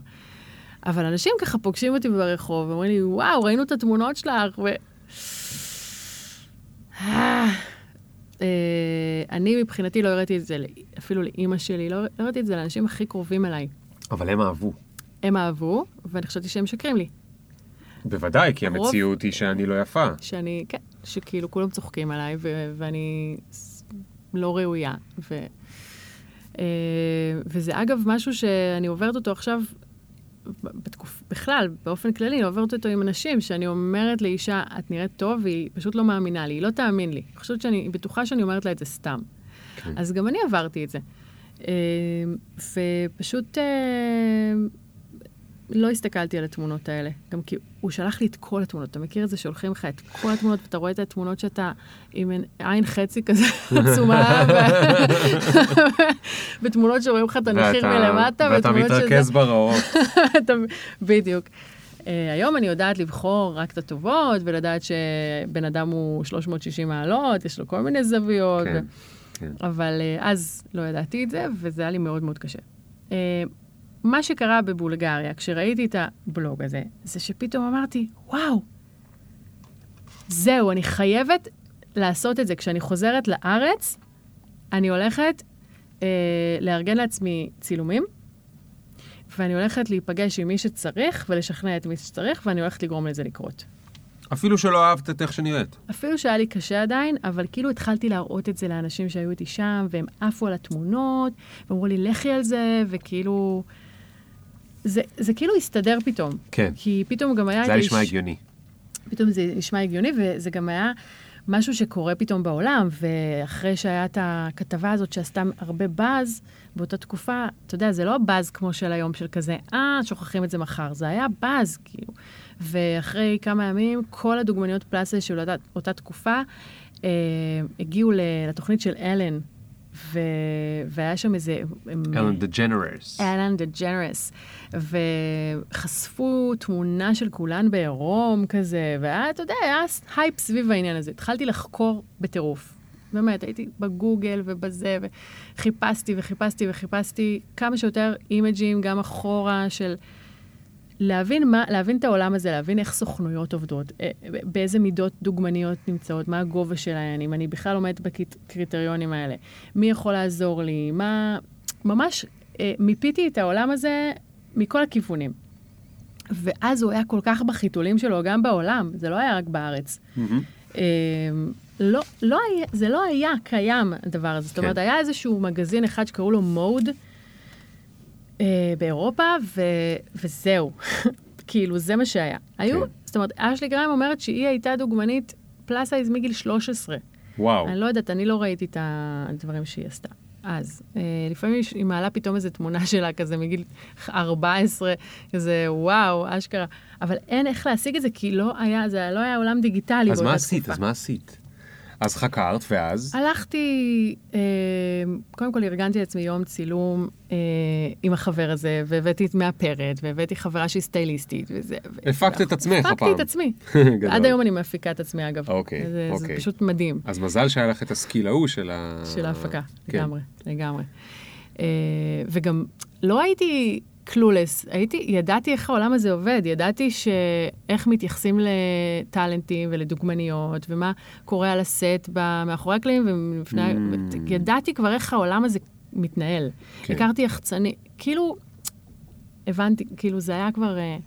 אבל אנשים ככה פוגשים אותי ברחוב, ואומרים לי, וואו, ראינו את התמונות שלך, ו... אה, אני מבחינתי לא הראיתי את זה אפילו לאימא שלי, לא לא הראיתי את זה לאנשים הכי קרובים אליי. אבל הם אהבו. הם אהבו, ואני חשבתי שהם משקרים לי. בוודאי, כי המציאות היא שאני לא יפה. שאני, כן, שכאילו כולם צוחקים עליי, ואני לא ראויה. ו- אה, וזה אגב משהו שאני עוברת אותו עכשיו, בתקופ... בכלל, באופן כללי, אני עוברת אותו עם אנשים, שאני אומרת לאישה, את נראית טוב, והיא פשוט לא מאמינה לי, היא לא תאמין לי. אני חושבת שאני, היא בטוחה שאני אומרת לה את זה סתם. כן. אז גם אני עברתי את זה. אה, ופשוט אה, לא הסתכלתי על התמונות האלה. גם כי הוא שלח לי את כל התמונות. אתה מכיר את זה שולחים לך את כל התמונות, ואתה רואה את התמונות שאתה עם עין- חצי כזה *laughs* עצומה, *laughs* ותמונות שרואים לך את הנחיר מלמטה, ואתה מתרכז ברעות. *laughs* בדיוק. Uh, היום אני יודעת לבחור רק את הטובות, ולדעת שבן אדם הוא 360 מעלות, יש לו כל מיני זוויות. כן, ו... כן. אבל uh, אז לא ידעתי את זה, וזה היה לי מאוד מאוד קשה. Uh, מה שקרה בבולגריה, כשראיתי את הבלוג הזה, זה שפתאום אמרתי, וואו, זהו, אני חייבת לעשות את זה. כשאני חוזרת לארץ, אני הולכת אה, לארגן לעצמי צילומים, ואני הולכת להיפגש עם מי שצריך ולשכנע את מי שצריך, ואני הולכת לגרום לזה לקרות. אפילו שלא אהבת את איך שנראית. אפילו שהיה לי קשה עדיין, אבל כאילו התחלתי להראות את זה לאנשים שהיו איתי שם, והם עפו על התמונות, ואמרו לי, לכי על זה, וכאילו... זה, זה כאילו הסתדר פתאום. כן. כי פתאום גם היה... זה היה נשמע הגיוני. פתאום זה נשמע הגיוני, וזה גם היה משהו שקורה פתאום בעולם, ואחרי שהיה את הכתבה הזאת שעשתה הרבה באז באותה תקופה, אתה יודע, זה לא באז כמו של היום, של כזה, אה, שוכחים את זה מחר, זה היה באז, כאילו. ואחרי כמה ימים, כל הדוגמניות plus size של אותה, אותה תקופה אה, הגיעו לתוכנית של אלן, ו... והיה שם איזה... אלן דה ג'נרס. אלן דה ג'נרס, וחשפו תמונה של כולן בעירום כזה, והיה, אתה יודע, היה הייפ סביב העניין הזה. התחלתי לחקור בטירוף. באמת, הייתי בגוגל ובזה, וחיפשתי וחיפשתי וחיפשתי כמה שיותר אימג'ים, גם אחורה, של להבין, מה, להבין את העולם הזה, להבין איך סוכנויות עובדות, אה, באיזה מידות דוגמניות נמצאות, מה הגובה שלהן, אם אני בכלל עומדת בקריטריונים האלה, מי יכול לעזור לי, מה... ממש אה, מיפיתי את העולם הזה מכל הכיוונים. ואז הוא היה כל כך בחיתולים שלו, גם בעולם, זה לא היה רק בארץ. מהמם. אה, לא, לא היה, זה לא היה קיים, הדבר הזה. זאת כן. אומרת, היה איזשהו מגזין אחד שקראו לו מוד באירופה, ו, וזהו. *laughs* כאילו, זה מה שהיה. היו, כן. זאת אומרת, אשלי גריים אומרת שהיא הייתה דוגמנית פלאס סייז מגיל 13. וואו. אני לא יודעת, אני לא ראיתי את הדברים שהיא עשתה. אז, אה, לפעמים היא- מעלה פתאום איזו תמונה שלה כזה מגיל 14, כזה וואו, אשכרה. אבל אין איך להשיג את זה, כי לא היה, זה לא היה עולם דיגיטלי אז מה עשית? אז מה עשית? אז חקרת, ואז? הלכתי, אה, קודם כל ארגנתי לעצמי יום צילום אה, עם החבר הזה, והבאתי את מאפרת, והבאתי חברה שהיא סטייליסטית, וזה... ו- הפקת את עצמך הפקתי הפעם. את עצמי. *laughs* עד היום אני מפיקה את עצמי, אגב. אוקיי, זה, אוקיי. זה פשוט מדהים. אז מזל שהיה לך את הסקיל ההוא של ה... של ההפקה, כן. לגמרי, לגמרי. אה, וגם לא הייתי קלולס, הייתי, ידעתי איך העולם הזה עובד, ידעתי שאיך מתייחסים לטאלנטים ולדוגמניות, ומה קורה על הסט ב- מאחורי הקלעים, ולפני... Mm. ידעתי כבר איך העולם הזה מתנהל. כן. הכרתי יחצני, כאילו, הבנתי, כאילו זה היה כבר... אה,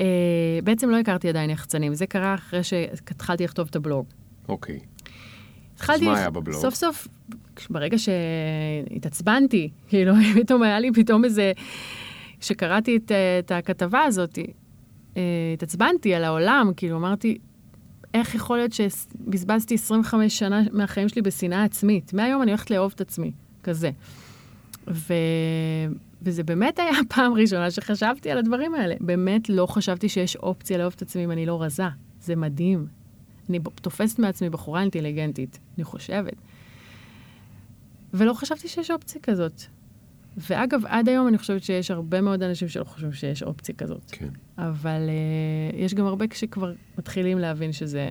אה, בעצם לא הכרתי עדיין יחצנים, זה קרה אחרי שהתחלתי לכתוב את הבלוג. אוקיי. התחלתי, מה היה בבלוג? סוף סוף, ברגע שהתעצבנתי, *laughs* כאילו, פתאום היה לי פתאום איזה, כשקראתי את, את הכתבה הזאת, אה, התעצבנתי על העולם, כאילו, אמרתי, איך יכול להיות שבזבזתי 25 שנה מהחיים שלי בשנאה עצמית? מהיום אני הולכת לאהוב את עצמי, כזה. ו... וזה באמת היה *laughs* הפעם ראשונה שחשבתי על הדברים האלה. באמת לא חשבתי שיש אופציה לאהוב את עצמי אם אני לא רזה. זה מדהים. אני תופסת מעצמי בחורה אינטליגנטית, אני חושבת. ולא חשבתי שיש אופציה כזאת. ואגב, עד היום אני חושבת שיש הרבה מאוד אנשים שלא חושבים שיש אופציה כזאת. כן. אבל uh, יש גם הרבה שכבר מתחילים להבין שזה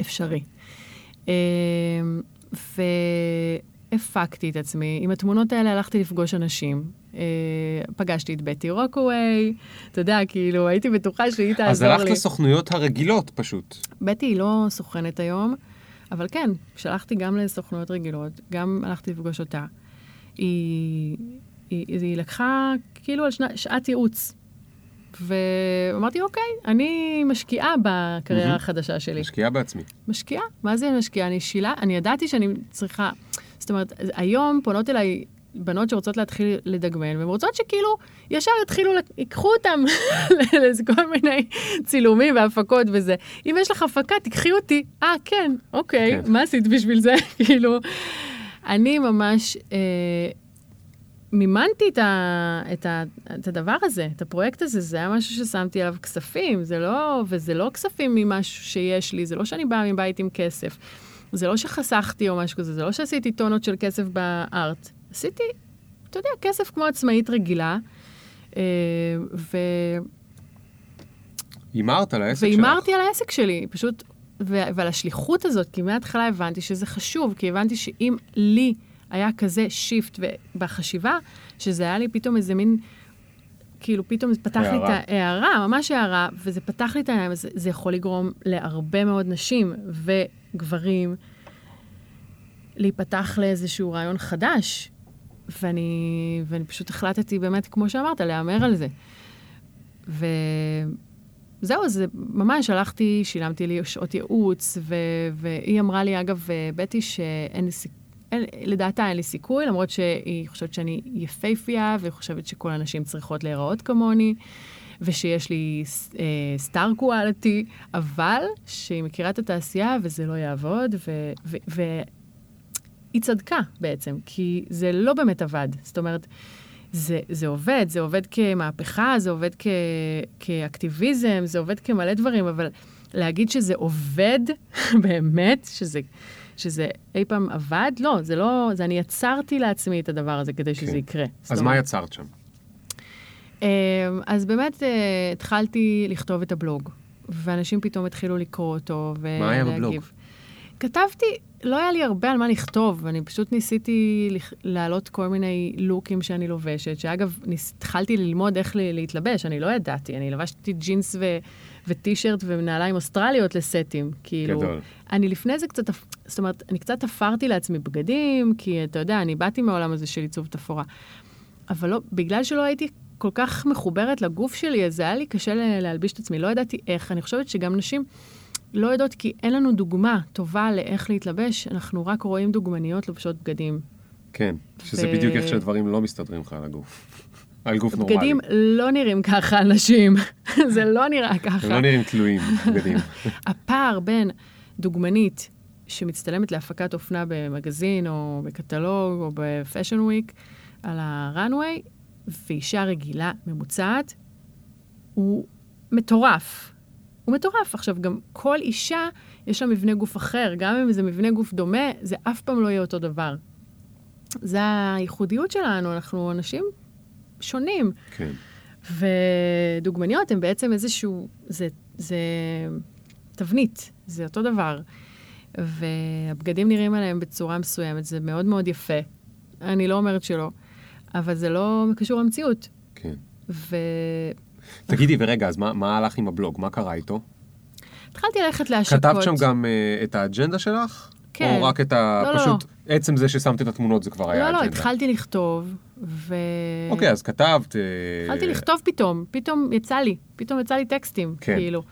אפשרי. Uh, והפקתי את עצמי. עם התמונות האלה הלכתי לפגוש אנשים. Uh, פגשתי את בטי רוקווי, אתה יודע, כאילו, הייתי בטוחה שהיא תעזור אז לי. הלכת לסוכנויות הרגילות פשוט. בטי היא לא סוכנת היום, אבל כן, שלחתי גם לסוכנויות רגילות, גם הלכתי לפגוש אותה. היא, היא, היא לקחה כאילו על שנה, שעת ייעוץ. ואמרתי, אוקיי, אני משקיעה בקריירה. החדשה שלי. משקיעה בעצמי. משקיעה? מה זה משקיעה? אני שילה, אני ידעתי שאני צריכה... זאת אומרת, היום פונות אליי בנות שרוצות להתחיל לדגמן, והן רוצות שכאילו ישר יתחילו, ייקחו אותם *laughs* לאיזה כל מיני צילומים והפקות וזה. אם יש לך הפקה, תיקחי אותי. אה, כן, אוקיי, כן. מה עשית בשביל זה? *laughs* כאילו, אני ממש אה, מימנתי את, ה, את, ה, את הדבר הזה, את הפרויקט הזה, זה היה משהו ששמתי עליו כספים, זה לא, וזה לא כספים ממשהו שיש לי, זה לא שאני באה מבית עם כסף. זה לא שחסכתי או משהו כזה, זה לא שעשיתי טונות של כסף בארט. עשיתי, אתה יודע, כסף כמו עצמאית רגילה, אה, ו... הימרת על העסק שלך. והימרתי על העסק שלי, פשוט, ו- ועל השליחות הזאת, כי מההתחלה הבנתי שזה חשוב, כי הבנתי שאם לי היה כזה שיפט בחשיבה, שזה היה לי פתאום איזה מין, כאילו פתאום זה פתח לי הערה. את ההערה, ממש הערה, וזה פתח לי את העיניים, זה, זה יכול לגרום להרבה מאוד נשים וגברים להיפתח לאיזשהו רעיון חדש. ואני, ואני פשוט החלטתי באמת, כמו שאמרת, להמר על זה. וזהו, אז ממש הלכתי, שילמתי לי שעות ייעוץ, ו... והיא אמרה לי, אגב, בטי, שאין לי סיכוי, לדעתה אין לי סיכוי, למרות שהיא חושבת שאני יפייפייה, והיא חושבת שכל הנשים צריכות להיראות כמוני, ושיש לי אה, סטאר קואליטי, אבל שהיא מכירה את התעשייה וזה לא יעבוד. ו... ו... היא צדקה בעצם, כי זה לא באמת עבד. זאת אומרת, זה, זה עובד, זה עובד כמהפכה, זה עובד כ, כאקטיביזם, זה עובד כמלא דברים, אבל להגיד שזה עובד *laughs* באמת, שזה, שזה אי פעם עבד, לא, זה לא, זה אני יצרתי לעצמי את הדבר הזה כדי שזה כן. יקרה. אז מה יצרת שם? אמ, אז באמת אה, התחלתי לכתוב את הבלוג, ואנשים פתאום התחילו לקרוא אותו ולהגיב. מה היה בבלוג? כתבתי, לא היה לי הרבה על מה לכתוב, אני פשוט ניסיתי להעלות כל מיני לוקים שאני לובשת, שאגב, ניס- התחלתי ללמוד איך להתלבש, אני לא ידעתי, אני לבשתי ג'ינס ו- וטישרט ונעליים אוסטרליות לסטים, כאילו. גדול. אני לפני זה קצת, זאת אומרת, אני קצת תפרתי לעצמי בגדים, כי אתה יודע, אני באתי מהעולם הזה של עיצוב תפאורה. אבל לא, בגלל שלא הייתי כל כך מחוברת לגוף שלי, אז היה לי קשה להלביש את עצמי. לא ידעתי איך. אני חושבת שגם נשים לא יודעות, כי אין לנו דוגמה טובה לאיך להתלבש, אנחנו רק רואים דוגמניות לובשות בגדים. כן, שזה ו- בדיוק איך שהדברים לא מסתדרים לך על הגוף. *laughs* על גוף נורמלי. בגדים לא נראים ככה על נשים. *laughs* זה לא נראה ככה. הם לא נראים תלויים, בגדים. *laughs* הפער בין דוגמנית שמצטלמת להפקת אופנה במגזין או בקטלוג או בפאשן וויק על הראנוויי, ואישה רגילה, ממוצעת, הוא מטורף. הוא מטורף. עכשיו, גם כל אישה, יש לה מבנה גוף אחר. גם אם זה מבנה גוף דומה, זה אף פעם לא יהיה אותו דבר. זה הייחודיות שלנו, אנחנו אנשים שונים. כן. ודוגמניות הן בעצם איזשהו, זה, זה תבנית, זה אותו דבר. והבגדים נראים עליהם בצורה מסוימת, זה מאוד מאוד יפה. אני לא אומרת שלא, אבל זה לא קשור למציאות. כן. והתחלתי תגידי, ורגע, אז מה- מה הלך עם הבלוג? מה קרה איתו? ללכת להשקות. כתבת שם גם אה, את האג'נדה שלך? כן. או רק את ה... לא, לא, פשוט עצם זה ששמת את התמונות זה כבר היה לא, אג'נדה? לא, התחלתי לכתוב, ו... אוקיי, אז כתבת... אה, התחלתי לכתוב פתאום, פתאום יצא לי, פתאום יצא לי טקסטים, כן. כאילו.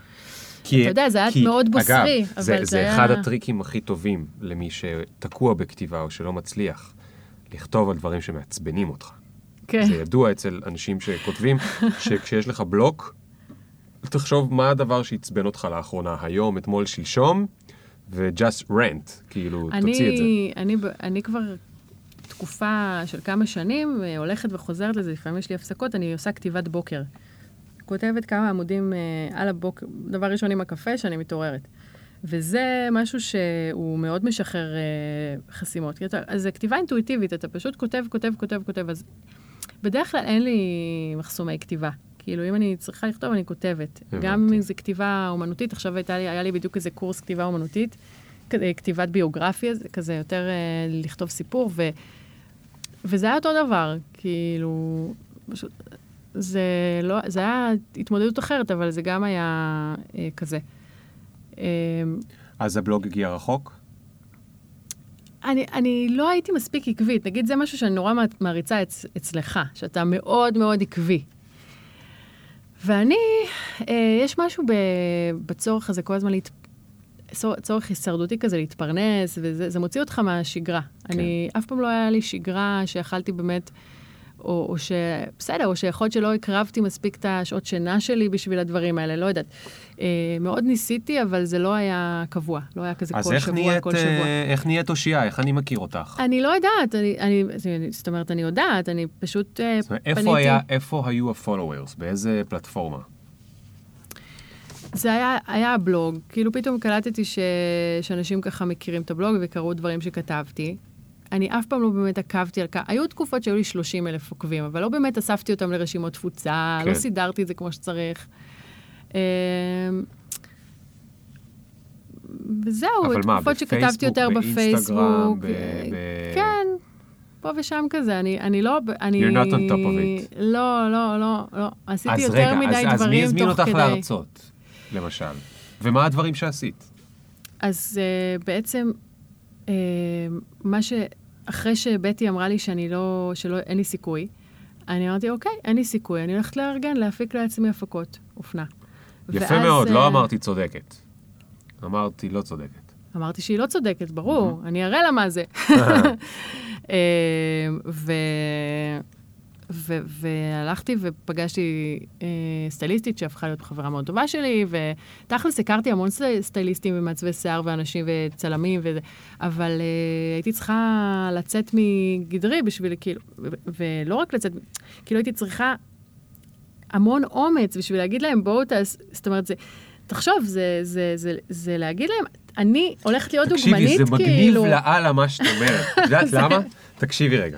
כי- אתה יודע, זה היה כי- מאוד בוסרי, אגב, אבל זה, זה זה היה- אחד הטריקים הכי טובים למי שתקוע בכתיבה או שלא מצליח, לכתוב על דברים שמעצבנים אותך. כן. זה ידוע אצל אנשים שכותבים, *laughs* שכשיש לך בלוק, תחשוב מה הדבר שעצבן אותך לאחרונה, היום, אתמול, שלשום, ו-just rant, כאילו, תוציא את זה. אני, אני, אני כבר תקופה של כמה שנים אה, הולכת וחוזרת לזה, לפעמים יש לי הפסקות, אני עושה כתיבת בוקר. כותבת כמה עמודים אה, על הבוקר, דבר ראשון עם הקפה, שאני מתעוררת. וזה משהו שהוא מאוד משחרר אה, חסימות. אז זה כתיבה אינטואיטיבית, אתה פשוט כותב, כותב, כותב, כותב. אז בדרך כלל אין לי מחסומי כתיבה. כאילו, אם אני צריכה לכתוב, אני כותבת. הבנתי. גם אם זה כתיבה אומנותית, עכשיו הייתה לי, היה לי בדיוק איזה קורס כתיבה אומנותית, כתיבת ביוגרפיה, זה כזה יותר אה, לכתוב סיפור, ו, וזה היה אותו דבר, כאילו, פשוט, זה לא, זה היה התמודדות אחרת, אבל זה גם היה אה, כזה. אה, אז הבלוג הגיע רחוק? אני, אני לא הייתי מספיק עקבית. נגיד, זה משהו שאני נורא מעריצה אצ, אצלך, שאתה מאוד מאוד עקבי. ואני, אה, יש משהו ב, בצורך הזה כל הזמן, להת, צור- צורך הישרדותי כזה להתפרנס, וזה זה מוציא אותך מהשגרה. כן. אני, אף פעם לא היה לי שגרה שיכלתי באמת, או, או ש... בסדר, או שיכול להיות שלא הקרבתי מספיק את השעות שינה שלי בשביל הדברים האלה, לא יודעת. אה, מאוד ניסיתי, אבל זה לא היה קבוע. לא היה כזה אז כל שבוע, נהיית, כל שבוע. אה, איך נהיית אושייה? איך אני מכיר אותך? אני לא יודעת, אני, אני, זאת אומרת, אני יודעת, אני פשוט אה, זאת אומרת, איפה, פניתי... היה, איפה היו ה-followers? באיזה פלטפורמה? זה היה, היה הבלוג, כאילו פתאום קלטתי ש, שאנשים ככה מכירים את הבלוג וקראו דברים שכתבתי. אני אף פעם לא באמת עקבתי על כך, היו תקופות שהיו לי 30 אלף עוקבים, אבל לא באמת אספתי אותם לרשימות תפוצה, כן. לא סידרתי את זה כמו שצריך. אמ, וזהו, תקופות שכתבתי יותר בפייסבוק. ב- ב- כן, פה ושם כזה, אני, אני לא... אני... You're not on top of it. לא, לא, לא, לא. עשיתי יותר רגע, מדי אז, אז מי דברים הזמין תוך אותך כדי. להרצות, למשל? ומה הדברים שעשית? אז uh, בעצם, uh, מה ש... אחרי שבטי אמרה לי שאני לא... שלא... אין לי סיכוי, אני אמרתי, אוקיי, אין לי סיכוי, אני הולכת לארגן, להפיק לעצמי הפקות, אופנה. יפה ואז, מאוד, לא אה, אמרתי צודקת. אמרתי לא צודקת. אמרתי שהיא לא צודקת, ברור, אני אראה לה מה זה. *laughs* אה, ו... ו- והלכתי ופגשתי אה, סטייליסטית שהפכה להיות חברה מאוד טובה שלי, ותכלס הכרתי המון סטי- סטייליסטים ומעצבי שיער ואנשים וצלמים, וזה, אבל אה, הייתי צריכה לצאת מגדרי בשביל, כאילו, ו- ולא רק לצאת, כאילו הייתי צריכה המון אומץ בשביל להגיד להם, בואו תעש... זאת אומרת, זה... תחשוב, זה, זה, זה, זה להגיד להם, אני הולכת להיות תקשיבי, דוגמנית, זה מגניב כאילו... לאללה מה שאת אומרת. את יודעת *laughs* למה? תקשיבי רגע.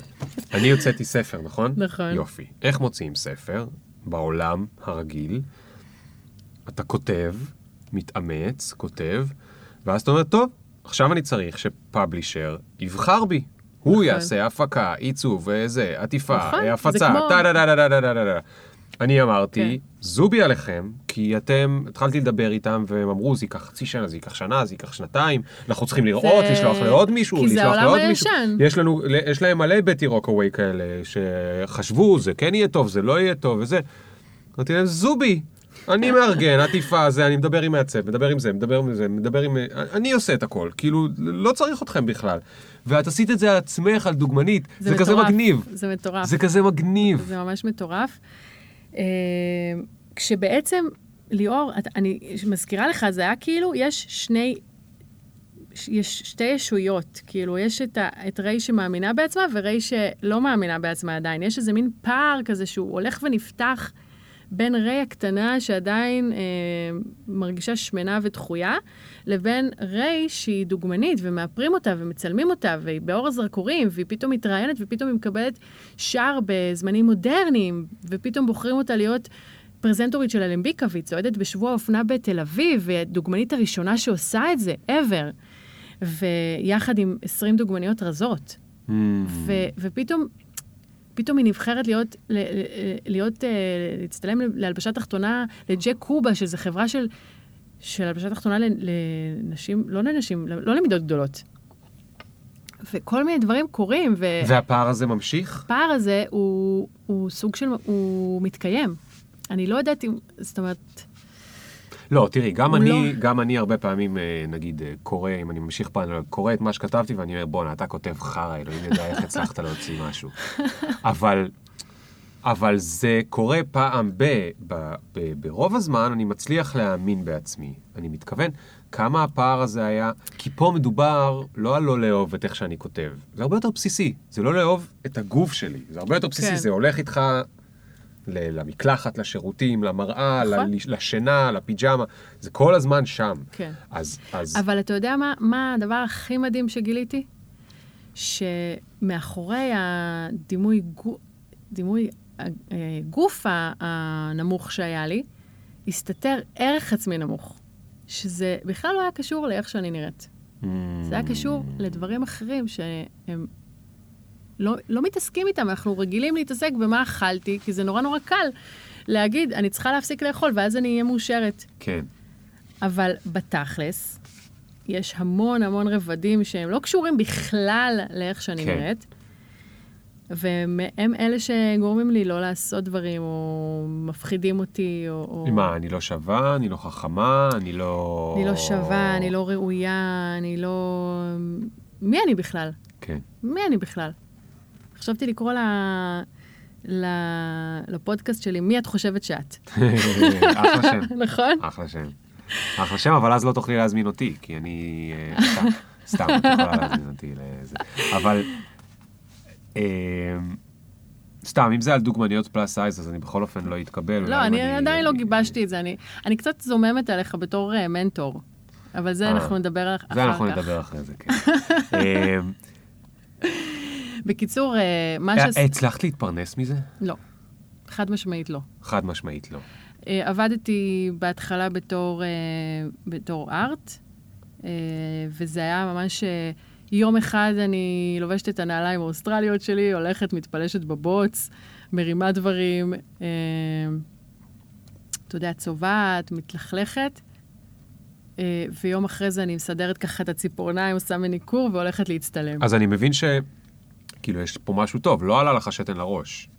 אני הוצאתי ספר, נכון? נכון. יופי. איך מוציאים ספר? בעולם הרגיל, אתה כותב, מתאמץ, כותב, ואז אתה אומר, טוב, עכשיו אני צריך שפאבלישר יבחר בי. הוא נכון. יעשה הפקה, עיצוב, וזה, עטיפה, נכון, אה, זה הפצה, כמו- אני אמרתי, כן. זובי עליכם, כי אתם, התחלתי לדבר איתם, והם אמרו, זה ייקח חצי שנה, זה ייקח שנה, זה ייקח שנתיים, אנחנו צריכים לראות, זה- לשלוח לעוד מישהו, כי זה לשלוח העולם לעוד מישהו. הישן. יש לנו, יש להם מלא בטי רוקווי כאלה, שחשבו, זה כן יהיה טוב, זה לא יהיה טוב, וזה. אמרתי להם, זובי, אני מארגן, עטיפה, זה, אני מדבר עם מעצב, מדבר עם זה, מדבר עם זה, מדבר עם... אני עושה את הכל, כאילו, לא צריך אתכם בכלל. ואת עשית את זה על עצמך, על דוגמנית, זה, כזה מטורף, מגניב. זה מטורף. זה כזה מגניב. זה ממש מטורף. אה, כשבעצם, ליאור, את- אני מזכירה לך, זה היה כאילו, יש שני, יש שתי ישויות. כאילו, יש את, ה, את ריי שמאמינה בעצמה וריי שלא מאמינה בעצמה עדיין. יש איזה מין פער כזה שהוא הולך ונפתח בין ריי הקטנה שעדיין אה, מרגישה שמנה ודחויה, לבין ריי שהיא דוגמנית ומאפרים אותה ומצלמים אותה והיא באור הזרקורים והיא פתאום מתראיינת ופתאום היא מקבלת שער בזמנים מודרניים ופתאום בוחרים אותה להיות פרזנטורית של אלמביקה והיא צועדת בשבוע האופנה בתל אביב והיא הדוגמנית הראשונה שעושה את זה, ever. ויחד עם 20 דוגמניות רזות. Mm. ו- ופתאום, פתאום היא נבחרת להיות, להיות, אה, להצטלם להלבשת תחתונה לג'ק קובה, שזו חברה של, של הלבשת תחתונה לנ- לנשים, לא לנשים, לא למידות גדולות. וכל מיני דברים קורים, והפער והפער הזה ממשיך? הזה הוא, הוא סוג של, הוא מתקיים. אני לא יודעת אם, זאת אומרת, לא, תראי, גם אני, לא- גם אני הרבה פעמים, אה, נגיד, אה, קורא, אם אני ממשיך פעם, קורא את מה שכתבתי, ואני אומר, בואנה, אתה כותב חרא, אלוהים יודע איך הצלחת להוציא משהו. *laughs* אבל, אבל זה קורה פעם ב, ב, ב, ברוב הזמן אני מצליח להאמין בעצמי. אני מתכוון, כמה הפער הזה היה, כי פה מדובר לא על לא לאהוב את איך שאני כותב, זה הרבה יותר בסיסי, זה לא לאהוב את הגוף שלי, זה הרבה יותר בסיסי, כן. זה הולך איתך למקלחת, לשירותים, למראה, נכון. לשינה, לפיג'מה, זה כל הזמן שם. כן. אז, אז אבל אתה יודע מה, מה הדבר הכי מדהים שגיליתי? שמאחורי הדימוי דימוי אה, גוף ה- הנמוך שהיה לי, הסתתר ערך עצמי נמוך. שזה בכלל לא היה קשור לאיך שאני נראית. זה היה קשור לדברים אחרים שהם לא, לא מתעסקים איתם, אנחנו רגילים להתעסק במה אכלתי, כי זה נורא נורא קל להגיד, אני צריכה להפסיק לאכול, ואז אני אהיה מאושרת. כן. אבל בתכלס, יש המון המון רבדים שהם לא קשורים בכלל לאיך שאני כן. נראית, והם הם אלה שגורמים לי לא לעשות דברים, או מפחידים אותי, או... או... מה, אני לא שווה, אני לא חכמה, אני לא... אני לא שווה, אני לא ראויה, אני לא... מי אני בכלל? כן. מי אני בכלל? חשבתי לקרוא ל... ל... לפודקאסט שלי, מי את חושבת שאת? אחלה שם. *laughs* נכון? אחלה שם. אחלה שם, אבל אז לא תוכלי להזמין אותי, כי אני... אה, סתם, סתם, את יכולה להזמין אותי לזה. אבל... אה, סתם, אם זה על דוגמניות פלאס סייז, אז אני בכל אופן לא אתקבל. לא, אם אני עדיין לא גיבשתי את זה, אני, אני קצת זוממת עליך בתור uh, מנטור, אבל זה אה, אנחנו נדבר אחר כך. זה אנחנו נדבר אחרי זה, כן. *laughs* אה, בקיצור, uh, מה אה, ש... הצלחת להתפרנס מזה? לא, חד משמעית לא. חד משמעית לא. Uh, עבדתי בהתחלה בתור, בתור ארט, וזה היה ממש... יום אחד אני לובשת את הנעליים האוסטרליות שלי, הולכת, מתפלשת בבוץ, מרימה דברים, uh, אתה יודע, צובעת, מתלכלכת. Uh, ויום אחרי זה אני מסדרת ככה את הציפורניים, עושה מניקור והולכת להצטלם. אז אני מבין ש... כאילו, יש פה משהו טוב, לא עלה לך שתן לראש.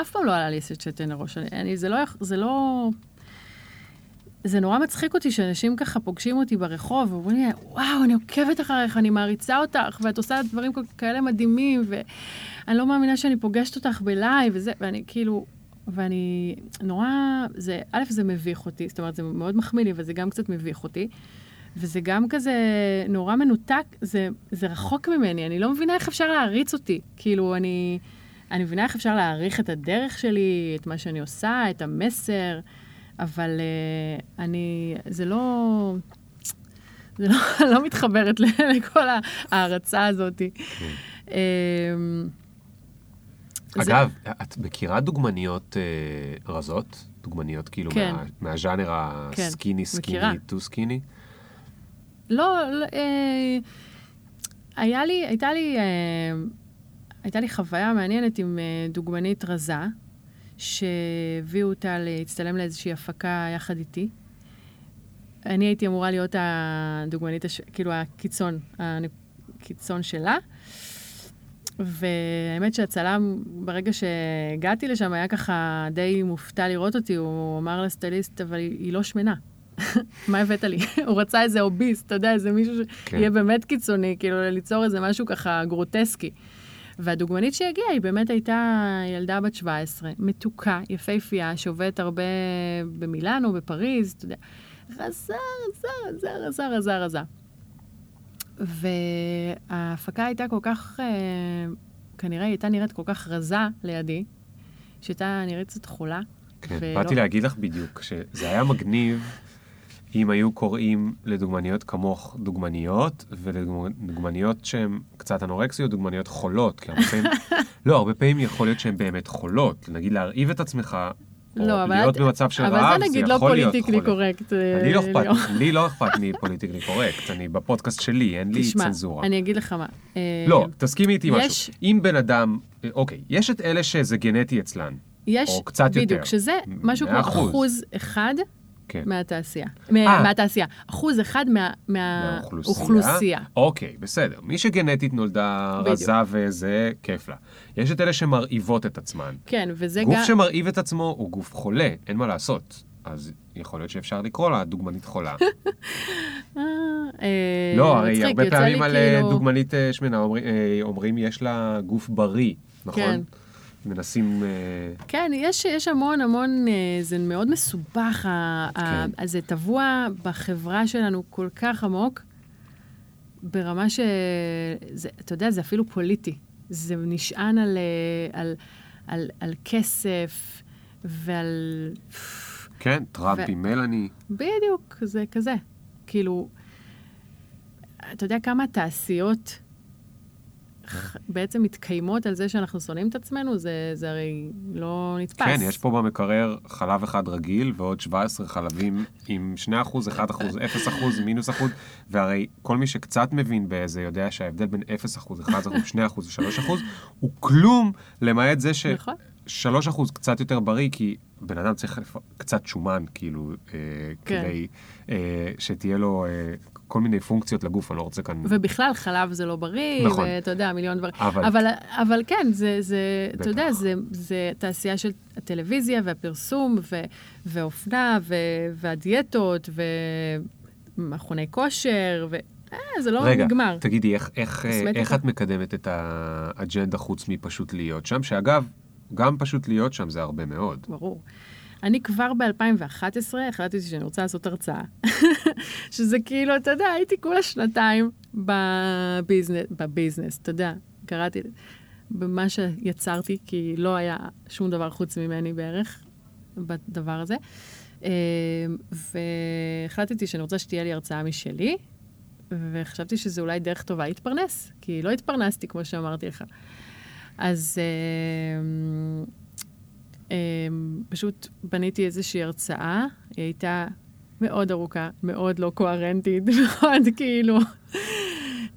אף פעם לא עלה לי שתן לראש. אני, זה לא... זה לא... זה נורא מצחיק אותי שאנשים ככה פוגשים אותי ברחוב ואומרים לי, וואו, אני עוקבת אחריך, אני מעריצה אותך, ואת עושה דברים כאלה מדהימים, ואני לא מאמינה שאני פוגשת אותך בלייב, וזה, ואני כאילו, ואני נורא, זה, א', זה מביך אותי, זאת אומרת, זה מאוד מחמיא לי, אבל זה גם קצת מביך אותי. וזה גם כזה נורא מנותק, זה, זה רחוק ממני, אני לא מבינה איך אפשר להעריץ אותי. כאילו, אני, אני מבינה איך אפשר להעריך את הדרך שלי, את מה שאני עושה, את המסר, אבל uh, אני, זה לא... זה לא, *laughs* לא מתחברת לכל ההערצה הזאת. אמ, זה- אגב, את מכירה דוגמניות אה, רזות? דוגמניות כאילו כן. מה, מהז'אנר הסקיני, סקיני. טו סקיני? לא, לא אה, היה לי, הייתה לי, אה, הייתה לי חוויה מעניינת עם אה, דוגמנית רזה, שהביאו אותה להצטלם לאיזושהי הפקה יחד איתי. אני הייתי אמורה להיות הדוגמנית, הש... כאילו הקיצון, הקיצון שלה. והאמת שהצלם, ברגע שהגעתי לשם, היה ככה די מופתע לראות אותי. הוא אמר לסטייליסט, אבל היא, לא שמנה. מה הבאת לי? הוא רצה איזה אוביסט, אתה יודע, איזה מישהו כן. שיהיה באמת קיצוני, כאילו ליצור איזה משהו ככה גרוטסקי. והדוגמנית שהגיעה, היא באמת הייתה ילדה בת 17, מתוקה, יפהפייה, שעובדת הרבה במילאנו, בפריז, אתה יודע. רזה, רזה, רזה, רזה, רזה, רזה. וההפקה הייתה כל כך, אה, כנראה היא הייתה נראית כל כך רזה לידי, שהייתה נראית קצת חולה. כן, ולא- באתי להגיד לך בדיוק, שזה היה מגניב אם היו קוראים לדוגמניות כמוך דוגמניות, ולדוגמניות שהן קצת אנורקסיות, דוגמניות חולות, כי הרבה פעמים, *laughs* לא, הרבה פעמים יכול להיות שהן באמת חולות. נגיד להרעיב את עצמך, או לא, אבל להיות את- במצב של אבל רעב, זה זה נגיד לא יכול להיות politically חולה. correct. אה, אני לא ליאור. אכפת, לי לא אכפת מ politically correct, אני בפודקאסט שלי, אין לי תשמע, צנזורה. אני אגיד לך מה. אה, לא, תסכימי איתי יש- משהו. אם בן אדם, אוקיי, יש את אלה שזה גנטי אצלן. יש, או קצת יותר. בדיוק, שזה משהו כמו. אחוז אחד כן. מהתעשייה. אה. מה- מהתעשייה. אחוז אחד מה- מהאוכלוסייה. אוקיי, בסדר. מי שגנטית נולדה בדיוק. רזה וזה, כיף לה. יש את אלה שמרעיבות את עצמן. כן, וזה גוף גם... שמרעיב את עצמו הוא גוף חולה, אין מה לעשות. אז יכול להיות שאפשר לקרוא לה דוגמנית חולה. *laughs* אה, אה, לא, הרי הרבה פעמים על כאילו- דוגמנית שמנה אומרים יש לה גוף בריא, נכון? כן. מנסים... אה, כן, יש, יש המון המון, אה, זה מאוד מסובך, ה- ה- כן. אז זה טבוע בחברה שלנו כל כך עמוק, ברמה ש... זה, אתה יודע, זה אפילו פוליטי. זה נשען על, אה, על, על, על כסף ועל... כן, טראמפ ו- עם מלאני. בדיוק, זה כזה. כאילו, אתה יודע כמה תעשיות בעצם מתקיימות על זה שאנחנו שונאים את עצמנו? זה, זה הרי לא נתפס. כן, יש פה במקרר חלב אחד רגיל ועוד 17 חלבים עם 2 אחוז, 1 אחוז, 0 אחוז, מינוס אחוז, והרי כל מי שקצת מבין בזה יודע שההבדל בין 0 אחוז, 1 אחוז, 2 אחוז ו-3 אחוז הוא כלום, למעט זה נכון. ש-3 אחוז קצת יותר בריא, כי בן אדם צריך. קצת שומן, כאילו, אה, כן. כדי אה, שתהיה לו אה, כל מיני פונקציות לגוף, אני לא רוצה כאן... ובכלל, חלב זה לא בריא, נכון. ואתה יודע, מיליון דברים. אבל- אבל, אבל כן, זה, זה אתה יודע. זה, זה תעשייה של הטלוויזיה והפרסום, ו, ואופנה, ו, והדיאטות, ומכוני כושר, ו... אה, זה לא רגע, נגמר. תגידי, איך, איך, אה. איך את מקדמת את האג'נדה חוץ מפשוט להיות שם? שאגב, גם פשוט להיות שם זה הרבה מאוד. ברור. אני כבר ב-2011 החלטתי שאני רוצה לעשות הרצאה. *laughs* שזה כאילו, אתה יודע, הייתי כולה שנתיים בביזנס, בביזנס, אתה יודע, קראתי במה שיצרתי, כי לא היה שום דבר חוץ ממני בערך בדבר הזה. אה, והחלטתי שאני רוצה שתהיה לי הרצאה משלי, וחשבתי שזו אולי דרך טובה להתפרנס, כי לא התפרנסתי, כמו שאמרתי לך. אז אה, פשוט בניתי איזושהי הרצאה, היא הייתה מאוד ארוכה, מאוד לא קוהרנטית, *laughs* מאוד כאילו...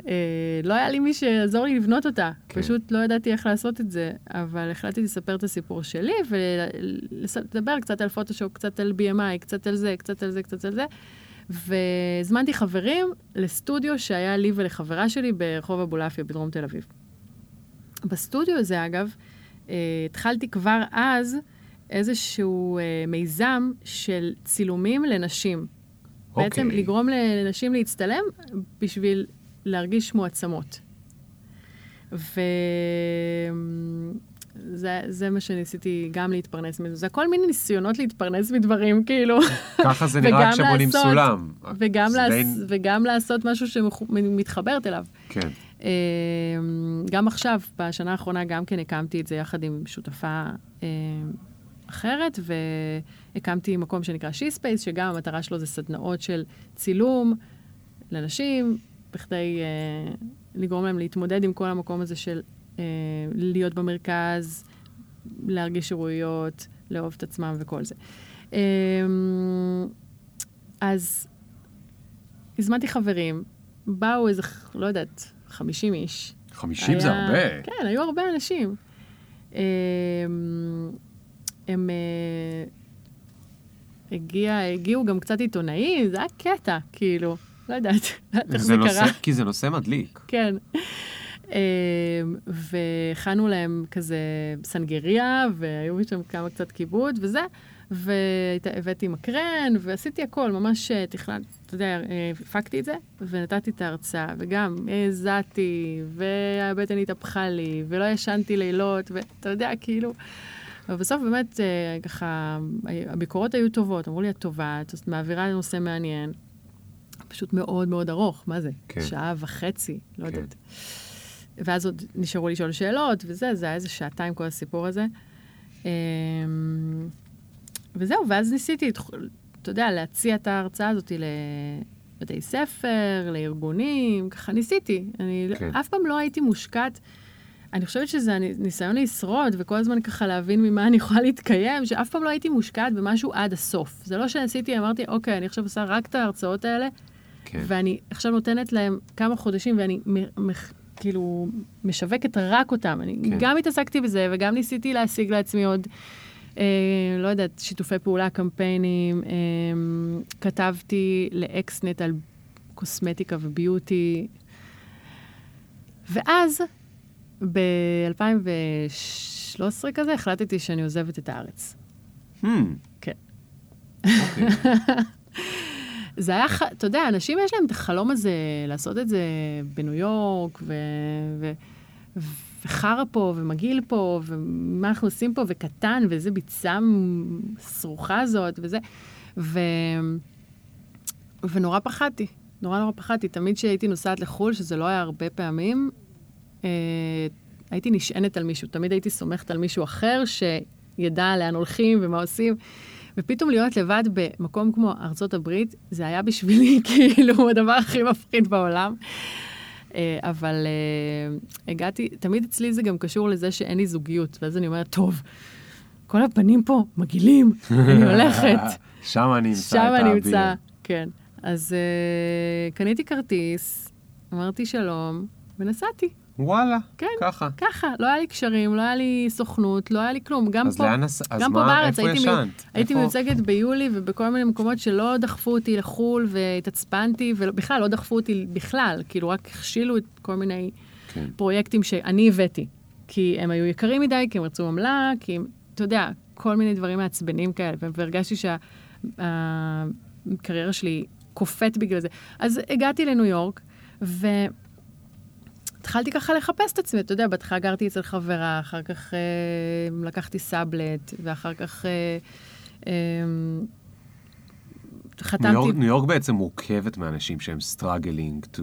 אה, לא היה לי מי שיעזור לי לבנות אותה, כן. פשוט לא ידעתי איך לעשות את זה, אבל החלטתי לספר את הסיפור שלי ולדבר קצת על פוטושופ, קצת על BMI, קצת על זה, קצת על זה, קצת על זה. והזמנתי חברים לסטודיו שהיה לי ולחברה שלי ברחוב אבולעפיה בדרום תל אביב. בסטודיו הזה, אגב, התחלתי כבר אז איזשהו אה, מיזם של צילומים לנשים. בעצם אוקיי. לגרום לנשים להצטלם בשביל להרגיש מועצמות. וזה זה מה שניסיתי גם להתפרנס מזה. זה הכל מיני ניסיונות להתפרנס מדברים, כאילו. ככה זה *laughs* נראה כשבונים סולם. וגם. די- וגם לעשות משהו שמתחברת אליו. כן. אה, גם עכשיו, בשנה האחרונה, גם כן הקמתי את זה יחד עם שותפה אה, אחרת, והקמתי מקום שנקרא שי-ספייס, שגם המטרה שלו זה סדנאות של צילום לנשים, בכדי אה, לגרום להם להתמודד עם כל המקום הזה של אה, להיות במרכז, להרגיש שירויות, לאהוב את עצמם וכל זה. אה, אז הזמנתי חברים, באו איזה, לא יודעת, 50 איש. 50 זה היה- הרבה. כן, היו הרבה אנשים. אמ, הם... אה, הגיע, הגיעו גם קצת עיתונאים, זה היה קטע, כאילו, לא יודעת, לא יודעת איך זה זה נושא, קרה. כי זה נושא מדליק. כן. אמ, והכנו להם כזה סנגריה, והיו שם כמה קצת כיבוד וזה, והבאתי מקרן, ועשיתי הכל, ממש אה, תכננתי, אתה יודע, אה, הפקתי את זה, ונתתי את ההרצאה, וגם הזעתי, והבטן התהפכה לי, ולא ישנתי לילות, ואתה יודע, כאילו... אבל בסוף באמת, אה, ככה, הביקורות היו טובות, אמרו לי, את טובה, את מעבירה נושא מעניין. פשוט מאוד מאוד ארוך, מה זה? כן. שעה וחצי, לא כן. יודעת. ואז עוד נשארו לשאול שאלות, וזה, זה היה איזה שעתיים כל הסיפור הזה. אמ, וזהו, ואז ניסיתי, אתה יודע, להציע את ההרצאה הזאת לבתי ספר, לארגונים, ככה ניסיתי. אני כן. אף פעם לא הייתי מושקעת. אני חושבת שזה ניסיון לשרוד, וכל הזמן ככה להבין ממה אני יכולה להתקיים, שאף פעם לא הייתי מושקעת במשהו עד הסוף. זה לא שעשיתי, אמרתי, אוקיי, אני עכשיו עושה רק את ההרצאות האלה, כן. ואני עכשיו נותנת להם כמה חודשים, ואני מ- מ- כאילו משווקת רק אותם. אני כן. גם התעסקתי בזה, וגם ניסיתי להשיג לעצמי עוד, לא יודעת, שיתופי פעולה, קמפיינים. אה, כתבתי לאקסנט על קוסמטיקה וביוטי. ואז, ב-2013 כזה, החלטתי שאני עוזבת את הארץ. Hmm, כן. אוקיי. *laughs* זה היה, אתה יודע, אנשים יש להם את החלום הזה לעשות את זה בניו יורק, ו... ו... וחרא פה, ומגעיל פה, ומה אנחנו עושים פה, וקטן, ואיזה ביצה סרוחה זאת, וזה. ו... ונורא פחדתי, נורא נורא פחדתי. תמיד כשהייתי נוסעת לחו"ל, שזה לא היה הרבה פעמים, אה, הייתי נשענת על מישהו. תמיד הייתי סומכת על מישהו אחר שידע לאן הולכים ומה עושים. ופתאום להיות לבד במקום כמו ארצות הברית, זה היה בשבילי *laughs* כאילו הדבר הכי מפחיד בעולם. אה, אבל אה, הגעתי, תמיד אצלי זה גם קשור לזה שאין לי זוגיות, ואז אני אומרת, טוב, כל הפנים פה מגעילים, אני הולכת. *laughs* שם אני אמצא שם את אני האביר. אמצא, כן. אז uh, קניתי כרטיס, אמרתי שלום, ונסעתי. וואלה, כן. ככה. ככה, לא היה לי קשרים, לא היה לי סוכנות, לא היה לי כלום. גם פה, לאן גם פה מה, בארץ איפה הייתי. ישנת? הייתי? מיוצגת ביולי ובכל מיני מקומות שלא דחפו אותי לחו"ל והתעצבנתי, ובכלל לא דחפו אותי בכלל, כאילו רק הכשילו את כל מיני כן. פרויקטים שאני הבאתי. כי הם היו יקרים מדי, כי הם רצו עמלה, כי הם, אתה יודע, כל מיני דברים מעצבנים כאלה, והרגשתי שהקריירה שלי קופאת בגלל זה. אז הגעתי לניו יורק, והתחלתי ככה לחפש את עצמי, אתה יודע, בהתחלה גרתי אצל חברה, אחר כך אה, לקחתי סאבלט, ואחר כך אה, אה, חתמתי... ניו יורק- ניו יורק בעצם מורכבת מאנשים שהם struggling to...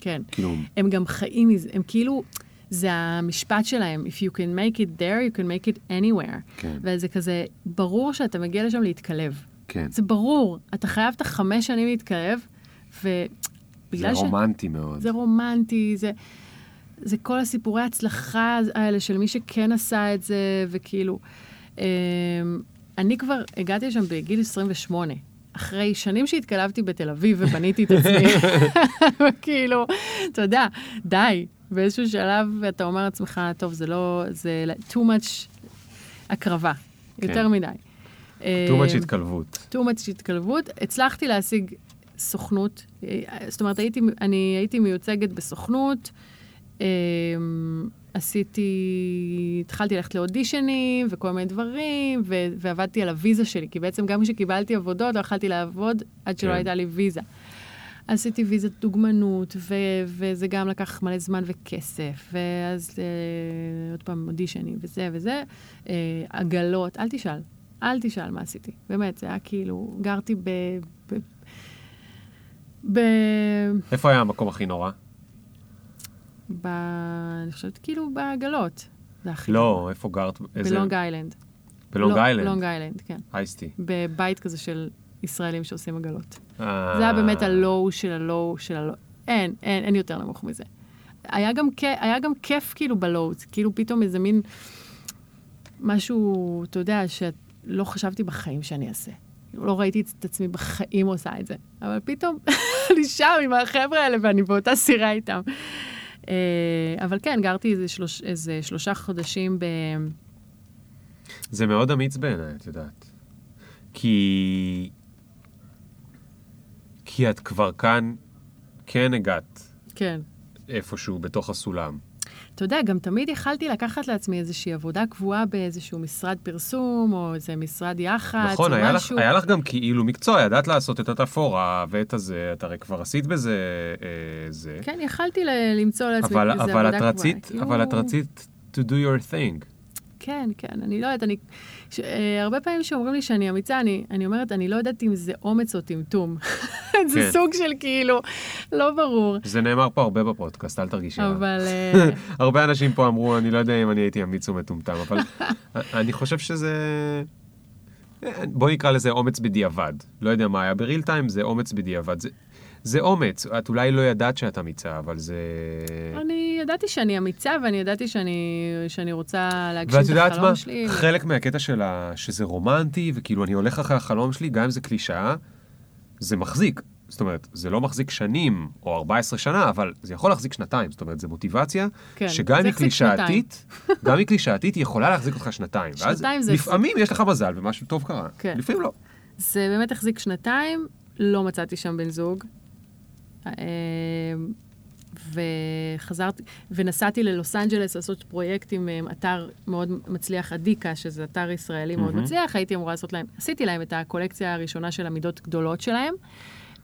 כן. כאילו, הם גם חיים מזה, הם כאילו, זה המשפט שלהם, If you can make it there, you can make it anywhere. כן. וזה כזה, ברור שאתה מגיע לשם להתקלב. כן. זה ברור, אתה חייב את החמש שנים להתקרב, זה ובגלל ש... רומנטי מאוד. זה רומנטי, זה, זה כל הסיפורי הצלחה האלה של מי שכן עשה את זה, וכאילו... אמ, אני כבר הגעתי לשם בגיל 28, אחרי שנים שהתקלבתי בתל אביב ובניתי את עצמי. *laughs* וכאילו, אתה יודע, די. באיזשהו שלב אתה אומר לעצמך, טוב, זה לא, זה too much הקרבה, כן. יותר מדי. too much אמ, התקלבות. too much התקלבות. הצלחתי להשיג סוכנות, זאת אומרת, הייתי, אני הייתי מיוצגת בסוכנות, עשיתי, התחלתי ללכת לאודישנים וכל מיני דברים, ו, ועבדתי על הוויזה שלי, כי בעצם גם כשקיבלתי עבודות, לא יכלתי לעבוד עד שלא כן. הייתה לי ויזה. עשיתי ויזת דוגמנות, ו- וזה גם לקח מלא זמן וכסף, ואז אה, עוד פעם אודישנים וזה וזה, אה, עגלות, אל תשאל, אל תשאל מה עשיתי. באמת, זה היה כאילו, גרתי ב... ב... ב... איפה היה המקום הכי נורא? ב... אני חושבת כאילו בעגלות. זה הכי לא, איפה גרת? איזה- בלונג איילנד. בלונג לא- איילנד. לונג איילנד, כן. אייסטי. בבית כזה של ישראלים שעושים עגלות. אה. זה היה באמת הלואו של הלואו של הלואו. אין, אין, אין יותר נמוך מזה. היה גם. היה גם כיף כאילו בלואו, זה כאילו פתאום איזה מין משהו, אתה יודע, שלא חשבתי בחיים שאני אעשה. לא ראיתי את עצמי בחיים עושה את זה. אבל פתאום *laughs* אני שם עם החבר'ה האלה ואני באותה סירה איתם. אה, אבל כן, גרתי איזה, שלוש, איזה שלושה חודשים ב... זה מאוד אמיץ בעיניי, את יודעת. כי... כי את כבר כאן כן הגעת כן. איפשהו בתוך הסולם. אתה יודע, גם תמיד יכלתי לקחת לעצמי איזושהי עבודה קבועה באיזשהו משרד פרסום, או איזה משרד יח"צ, נכון, או היה משהו. היה לך גם כאילו מקצוע, ידעת לעשות את התפאורה ואת הזה, את הרי כבר עשית בזה אה, זה. כן, יכלתי ל- למצוא לעצמי אבל, איזה אבל עבודה את קבועה. רצית, כאילו- אבל את רצית to do your thing. כן, כן, אני לא יודעת, אני... ש... אה, הרבה פעמים שאומרים לי שאני אמיצה, אני, אני אומרת, אני לא יודעת אם זה אומץ או טמטום. *laughs* זה כן. סוג של כאילו, לא ברור. זה נאמר פה הרבה בפודקאסט, אל תרגישי. אבל... אה, *laughs* הרבה אנשים פה אמרו, אני לא יודע אם אני הייתי אמיץ או מטומטם, אבל *laughs* אני חושב שזה... בוא נקרא לזה אומץ בדיעבד. לא יודע מה היה בריל טיים, זה אומץ בדיעבד. זה, זה אומץ, את אולי לא ידעת שאת אמיצה, אבל זה... אני ידעתי שאני אמיצה, ואני ידעתי שאני, שאני רוצה להגשים ואת את יודעת החלום מה? שלי. חלק מהקטע שלה, שזה רומנטי, וכאילו אני הולך אחרי החלום שלי, גם אם זה קלישאה, זה מחזיק. זאת אומרת, זה לא מחזיק שנים או 14 שנה, אבל זה יכול להחזיק שנתיים. זאת אומרת, זו מוטיבציה, כן, שגם אם היא קלישאתית, *laughs* גם אם היא קלישאתית, היא יכולה להחזיק אותך שנתיים. ואז שנתיים זה לפעמים יש לך מזל ומשהו טוב קרה. כן. לפעמים לא. זה באמת החזיק שנתיים, לא מצאתי שם בן זוג. אה, וחזרתי, ונסעתי ללוס אנג'לס לעשות פרויקט עם אה, אתר מאוד מצליח, אדיקה, שזה אתר ישראלי מאוד מהמם. מצליח, הייתי אמורה לעשות להם, עשיתי להם את הקולקציה הראשונה של המידות גדולות שלהם.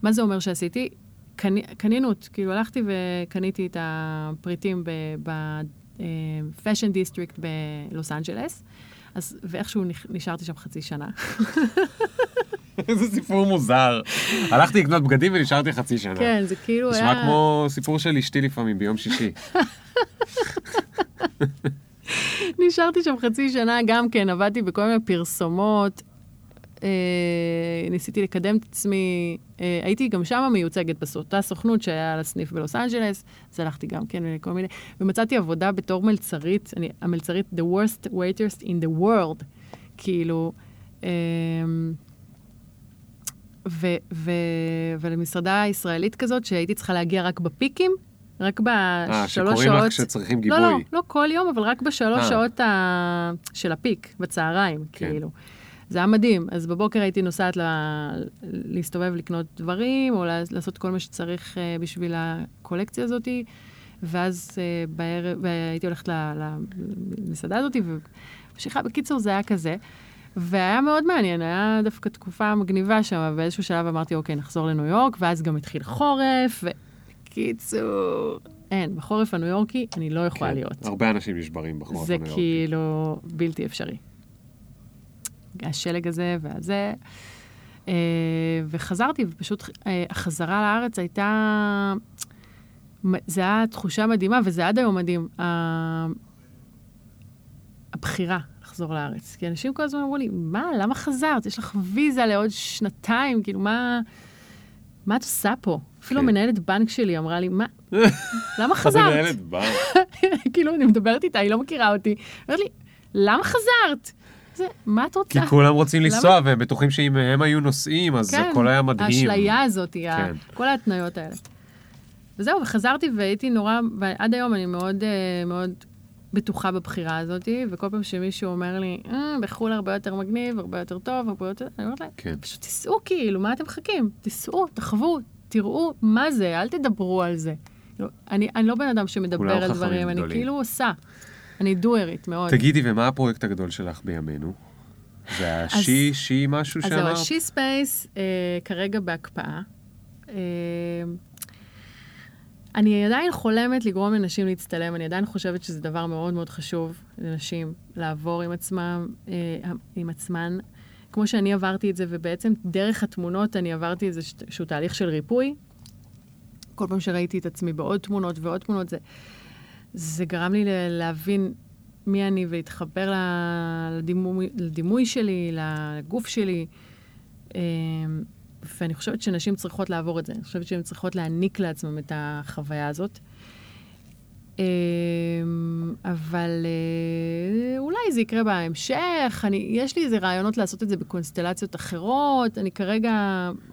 מה זה אומר שעשיתי? קני, קנינות, כאילו הלכתי וקניתי את הפריטים ב-fashion district בלוס אנג'לס, אז, ואיכשהו נשארתי שם חצי שנה. *laughs* *laughs* איזה סיפור מוזר. הלכתי לקנות בגדים ונשארתי חצי שנה. כן, זה כאילו היה... נשמע כמו סיפור של אשתי לפעמים ביום שישי. *laughs* נשארתי שם חצי שנה, גם כן, עבדתי בכל מיני פרסומות. אה, ניסיתי לקדם את עצמי, אה, הייתי גם שם מיוצגת באותה סוכנות שהיה לה סניף בלוס אנג'לס, אז הלכתי גם כן לכל מיני, ומצאתי עבודה בתור מלצרית, אני, המלצרית the worst waiters in the world, כאילו, אה, ו, ו, ולמסעדה ישראלית כזאת, שהייתי צריכה להגיע רק בפיקים, רק אה, בשלוש שקוראים שעות. רק כשצריכים לא, לא, גיבוי. לא כל יום, אבל רק בשלוש אה. שעות ה... של הפיק, בצהריים, כן. כאילו. זה היה מדהים. אז בבוקר הייתי נוסעת ל... להסתובב, לקנות דברים, או לעשות- כל מה שצריך אה, בשביל הקולקציה הזאת, ואז אה, בערב, הייתי הולכת למסעדה הזאת, וממשיכה. בקיצור, זה היה כזה. והיה מאוד מעניין, היה דווקא תקופה מגניבה שם, באיזשהו שלב אמרתי, אוקיי, נחזור לניו יורק, ואז גם התחיל חורף, וקיצור, אין, בחורף הניו יורקי אני לא יכולה כן. להיות. הרבה אנשים נשברים בחורף זה הניו יורקי. כאילו בלתי אפשרי. השלג הזה והזה. אה, וחזרתי, ופשוט אה, החזרה לארץ הייתה... זה היה תחושה מדהימה, וזה עד היום מדהים. הבחירה לחזור לארץ. כי אנשים כל הזמן אמרו לי, מה, למה חזרת? יש לך ויזה לעוד שנתיים, כאילו, מה... מה את עושה פה? אפילו כן. מנהלת בנק שלי אמרה לי, מה, *laughs* למה מה זה חזרת? מנהלת בר? *laughs* כאילו, אני מדברת איתה, היא לא מכירה אותי. אומרת לי, למה חזרת? זה, מה את רוצה? כי כולם רוצים? לנסוע, והם בטוחים שאם הם היו נוסעים, אז כן, הכל היה מדהים. האשליה הזאת. כן. כל ההתניות האלה. וזהו, וחזרתי והייתי נורא, ועד היום אני מאוד, אה, מאוד בטוחה בבחירה הזאת, וכל פעם שמישהו אומר לי, אה, בחו"ל הרבה יותר מגניב, הרבה יותר טוב, הרבה יותר... אני אומרת להם, כן. פשוט תיסעו כאילו, מה אתם מחכים? תיסעו, תחוו, תראו מה זה, אל תדברו על זה. כאילו, אני, אני לא בן אדם שמדבר על דברים, אני גדולים. כאילו עושה. אני doer ית מאוד. תגידי, ומה הפרויקט הגדול שלך בימינו? זה ה She, She משהו אז זהו, שאמרת? ה She Space אה, כרגע בהקפאה. אה, אני עדיין חולמת לגרום לנשים להצטלם, אני עדיין חושבת שזה דבר מאוד מאוד חשוב לנשים לעבור עם עצמם, אה, עם עצמן. כמו שאני עברתי את זה, ובעצם דרך התמונות אני עברתי איזשהו תהליך של ריפוי. כל פעם שראיתי את עצמי בעוד תמונות ועוד תמונות, זה, זה גרם לי להבין מי אני ולהתחבר ל- לדימוי, שלי, לגוף שלי. אמ, ואני חושבת שנשים צריכות לעבור את זה. אני חושבת שהן צריכות להעניק לעצמן את החוויה הזאת. אמ, אבל אה, אולי זה יקרה בהמשך. אני, יש לי איזה רעיונות לעשות את זה בקונסטלציות אחרות. אני כרגע,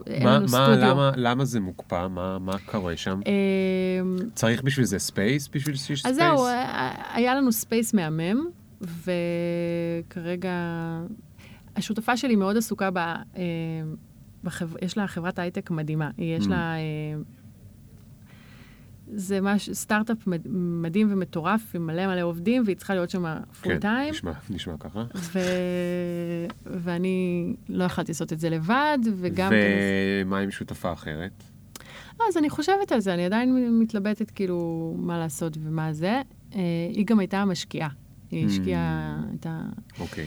אין מה, לנו מה, סטודיו. למה, למה זה מוקפא? מה, מה קורה שם? אמ, צריך בשביל זה space? בשביל שיש אז space? זהו, אה, היה לנו space מהמם, וכרגע השותפה שלי מאוד עסוקה ב... אה, בחבר... יש לה חברת הייטק מדהימה. יש Mm. לה... אה, זה מש... סטארט-אפ מד... מדהים ומטורף, עם מלא מלא עובדים, והיא צריכה להיות שם full כן, time. נשמע, נשמע ככה. ו... ואני לא יכולתי לעשות את זה לבד, וגם... ומה עם שותפה אחרת? לא, אז אני חושבת על זה, אני עדיין מתלבטת כאילו מה לעשות ומה זה. אה, היא גם הייתה המשקיעה. היא השקיעה את ה... אוקיי.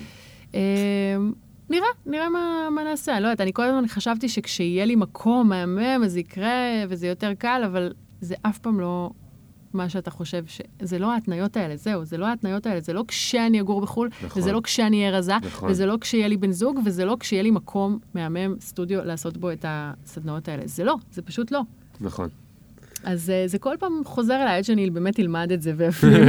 אה, נראה, נראה מה, מה נעשה. אני לא יודעת, אני כל הזמן חשבתי שכשיהיה לי מקום מהמם, אז זה יקרה וזה יותר קל, אבל זה אף פעם לא מה שאתה חושב ש... זה לא ההתניות האלה, זהו, זה לא ההתניות האלה. זה לא כשאני אגור בחו"ל, נכון. וזה לא כשאני אהיה רזה, נכון. וזה לא כשיהיה לי בן זוג, וזה לא כשיהיה לי מקום מהמם, סטודיו, לעשות בו את הסדנאות האלה. זה לא, זה פשוט לא. נכון. אז uh, זה כל פעם חוזר אליי עד שאני באמת אלמד את זה ואפנים.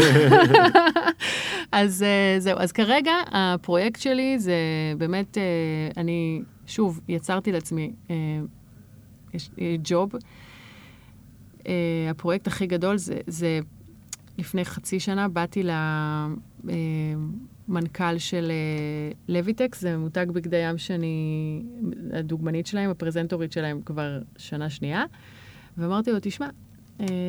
*laughs* אז uh, זהו, אז כרגע הפרויקט שלי זה באמת, uh, אני שוב יצרתי לעצמי יש, ג'וב. הפרויקט הכי גדול זה, זה לפני חצי שנה באתי למנכ"ל של uh, לויטקס, זה מותג בגדי ים שאני הדוגמנית שלהם, הפרזנטורית שלהם כבר שנה שנייה. ואמרתי לו, תשמע, אה,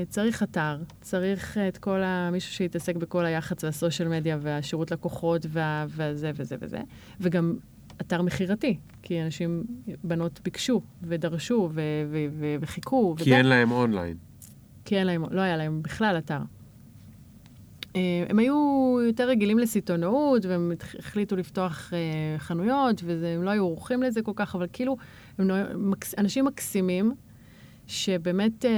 צריך אתר, צריך את כל ה... מישהו שיתעסק בכל היח"צ והסושיאל מדיה והשירות לקוחות וה... וזה וזה וזה, וגם אתר מכירתי, כי אנשים, בנות ביקשו ודרשו ו... ו... ו... וחיכו. כי וזה. אין להם אונליין. כי אין להם, לא היה להם בכלל אתר. אה, הם היו יותר רגילים לסיטונאות, והם החליטו לפתוח אה, חנויות, והם לא היו ערוכים לזה כל כך, אבל כאילו, הם אנשים מקסימים, שבאמת אה,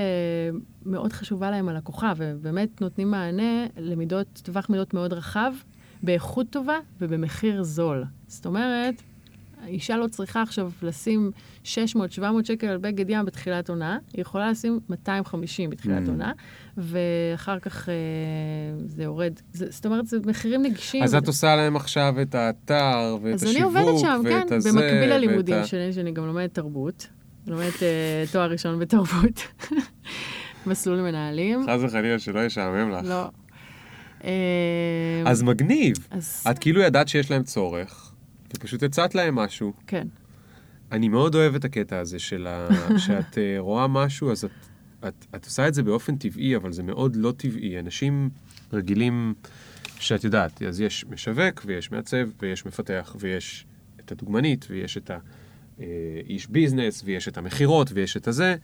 מאוד חשובה להם הלקוחה, ובאמת נותנים מענה למידות, טווח מידות מאוד רחב, באיכות טובה ובמחיר זול. זאת אומרת, האישה לא צריכה עכשיו לשים 600-700 שקל על בגד ים בתחילת עונה, היא יכולה לשים 250 בתחילת Mm. עונה, ואחר כך אה, זה יורד. זה, זאת אומרת, זה מחירים נגישים. אז את עושה להם עכשיו את האתר, ואת אז השיווק, אני עובדת שם, כן, ואת הזה, במקביל ואת ללימודים ה- שלי, שאני גם לומדת תרבות. לומדת אה, תואר ראשון בתרבות. *laughs* מסלול מנהלים. חס וחלילה שלא ישעמם לך. לא. אה, אז מגניב. אז את כאילו ידעת שיש להם צורך, ופשוט הצעת להם משהו. כן. אני מאוד אוהב את הקטע הזה של ה... *laughs* שאת אה, רואה משהו, אז את, את, את עושה את זה באופן טבעי, אבל זה מאוד לא טבעי. אנשים רגילים, שאת יודעת, אז יש משווק, ויש מעצב, ויש מפתח, ויש את הדוגמנית, ויש את האיש ביזנס, ויש את המכירות, ויש את הזה.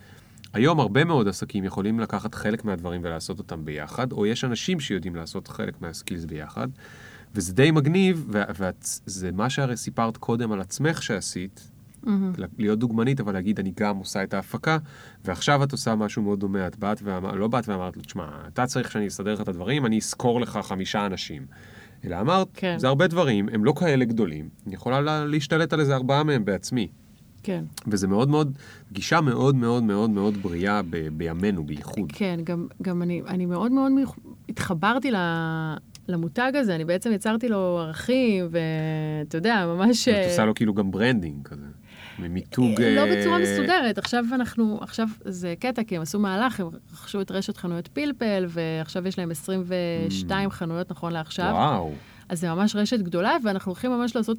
היום הרבה מאוד עסקים יכולים לקחת חלק מהדברים ולעשות אותם ביחד, או יש אנשים שיודעים לעשות חלק מהסקילס ביחד, וזה די מגניב, וזה מה שהרי סיפרת קודם על עצמך שעשית, מהמם. להיות דוגמנית, אבל להגיד, אני גם עושה את ההפקה, ועכשיו את עושה משהו מאוד דומה. את באת ואמרת, לא באת ואמרת לו, תשמע, אתה צריך שאני אסדר לך את הדברים, אני אשכור לך חמישה אנשים. אלא אמרת, כן. זה הרבה דברים, הם לא כאלה גדולים, אני יכולה לה, להשתלט על איזה ארבעה מהם בעצמי. כן. וזה מאוד מאוד, גישה מאוד מאוד מאוד מאוד בריאה ב, בימינו, בייחוד. כן, גם, גם אני, אני מאוד מאוד התחברתי ל, למותג הזה, אני בעצם יצרתי לו ערכים, ואתה יודע, ממש... את עושה לו כאילו גם branding כזה, ממיתוג... לא אה, בצורה מסודרת, עכשיו אנחנו, עכשיו זה קטע, כי הם עשו מהלך, הם רכשו את רשת חנויות פלפל, ועכשיו יש להם 22 חנויות נכון לעכשיו. וואו, אז זה ממש רשת גדולה, ואנחנו הולכים ממש לעשות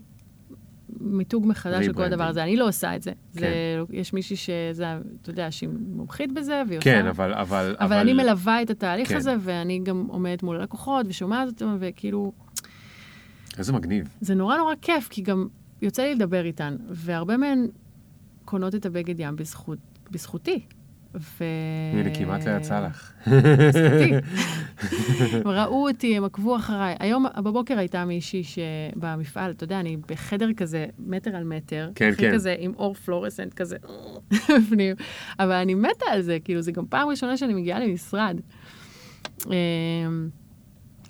מיתוג מחדש של כל. הדבר הזה. אני לא עושה את זה. כן. זה יש מישהי שזה, אתה יודע, שהיא מומחית בזה, והיא עושה... כן, אבל... אבל, אבל אני מלווה את התהליך כן. הזה, ואני גם עומדת מול הלקוחות ושומעת אותם, וכאילו, איזה מגניב. זה נורא נורא כיף, כי גם יוצא לי לדבר איתן, והרבה מהן קונות את הבגד ים בזכות, בזכותי. ו... הנה, כמעט לא יצא לך. הם *laughs* ראו אותי, הם עקבו אחריי. היום בבוקר הייתה מישהי שבמפעל, אתה יודע, אני בחדר כזה, מטר על מטר. כן, כן. כזה, עם אור פלורסנט כזה, *laughs* בפנים. אבל אני מתה על זה, כאילו, זה גם פעם ראשונה שאני מגיעה למשרד. אמ,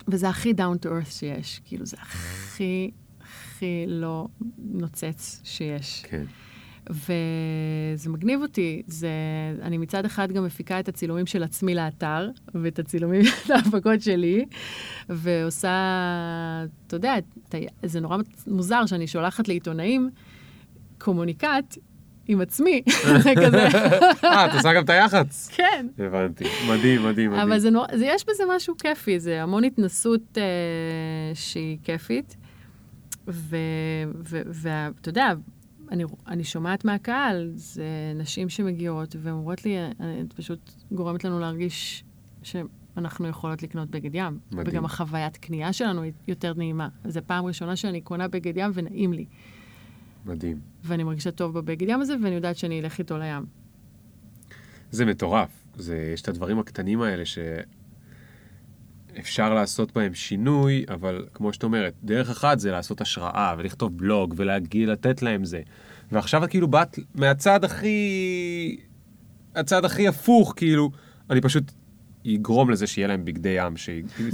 וזה הכי down to earth שיש. כאילו, זה הכי, הכי לא נוצץ שיש. כן. וזה מגניב אותי. זה... אני מצד אחד גם מפיקה את הצילומים של עצמי לאתר, ואת הצילומים, *laughs* את ההפקות שלי, ועושה, אתה יודע, זה נורא מוזר שאני שולחת לעיתונאים קומוניקט עם עצמי, *laughs* כזה, אה, את עושה גם את היח"צ. כן. הבנתי. מדהים, מדהים, מדהים. אבל זה נורא, זה, יש בזה משהו כיפי, זה המון התנסות אה, שהיא כיפית. ואתה יודע, אני, אני שומעת מהקהל, זה נשים שמגיעות ואומרות לי, אה, את פשוט גורמת לנו להרגיש שאנחנו יכולות לקנות בגד ים. מדהים. וגם החוויית קנייה שלנו היא יותר נעימה. זו פעם ראשונה שאני קונה בגד ים ונעים לי. מדהים. ואני מרגישה טוב בבגד ים הזה, ואני יודעת שאני אלך איתו לים. זה מטורף. זה, יש את הדברים הקטנים האלה שאפשר לעשות בהם שינוי, אבל כמו שאת אומרת, דרך אחת זה לעשות השראה ולכתוב בלוג ולהגיד, לתת להם זה. ועכשיו את כאילו באת מהצד הכי... הצד הכי הפוך, כאילו, אני פשוט אגרום לזה שיהיה להם בגדי ים,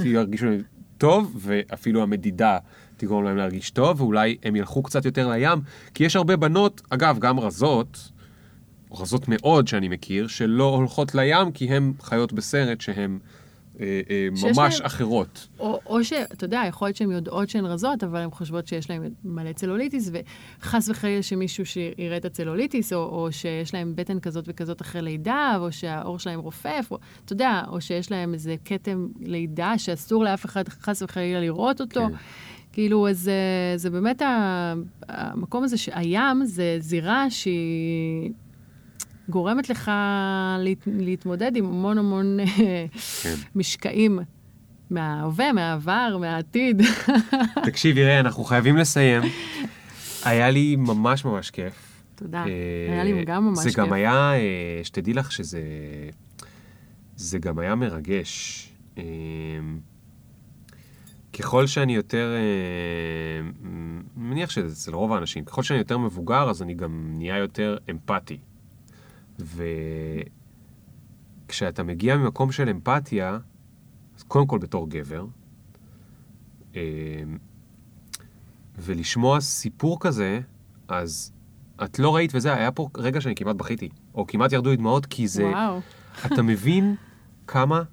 שירגישו להם טוב, ואפילו המדידה תגרום להם להרגיש טוב, ואולי הם ילכו קצת יותר לים, כי יש הרבה בנות, אגב, גם רזות, רזות מאוד שאני מכיר, שלא הולכות לים כי הן חיות בסרט שהן ממש להם- אחרות. או, או שאתה יודע, יכול להיות שהן יודעות שהן רזות, אבל הן חושבות שיש להן מלא צלוליטיס, וחס וחלילה שמישהו שיראה את הצלוליטיס, או, או שיש להן בטן כזאת וכזאת אחרי לידה, או שהעור שלהן רופף, או, אתה יודע, או שיש להן איזה כתם לידה שאסור לאף אחד חס וחלילה לראות אותו. כן. כאילו, אז זה, זה באמת המקום הזה, שהים זה זירה שהיא... גורמת לך להת, להתמודד עם המון המון אה, כן. משקעים מההווה, מהעבר, מהעתיד. *laughs* תקשיבי, ראי, אנחנו חייבים לסיים. היה לי ממש ממש כיף. תודה. אה, היה לי גם ממש זה כיף. גם היה, אה, שתדעי לך שזה... זה גם היה מרגש. ככל שאני יותר, מניח שזה אצל רוב האנשים, ככל שאני יותר מבוגר, אז אני גם נהיה יותר אמפתי. וכשאתה מגיע ממקום של אמפתיה, אז קודם כל בתור גבר, אה, ולשמוע סיפור כזה, אז את לא ראית וזה, היה פה רגע שאני כמעט בכיתי, או כמעט ירדו לי דמעות, כי זה... וואו. אתה מבין כמה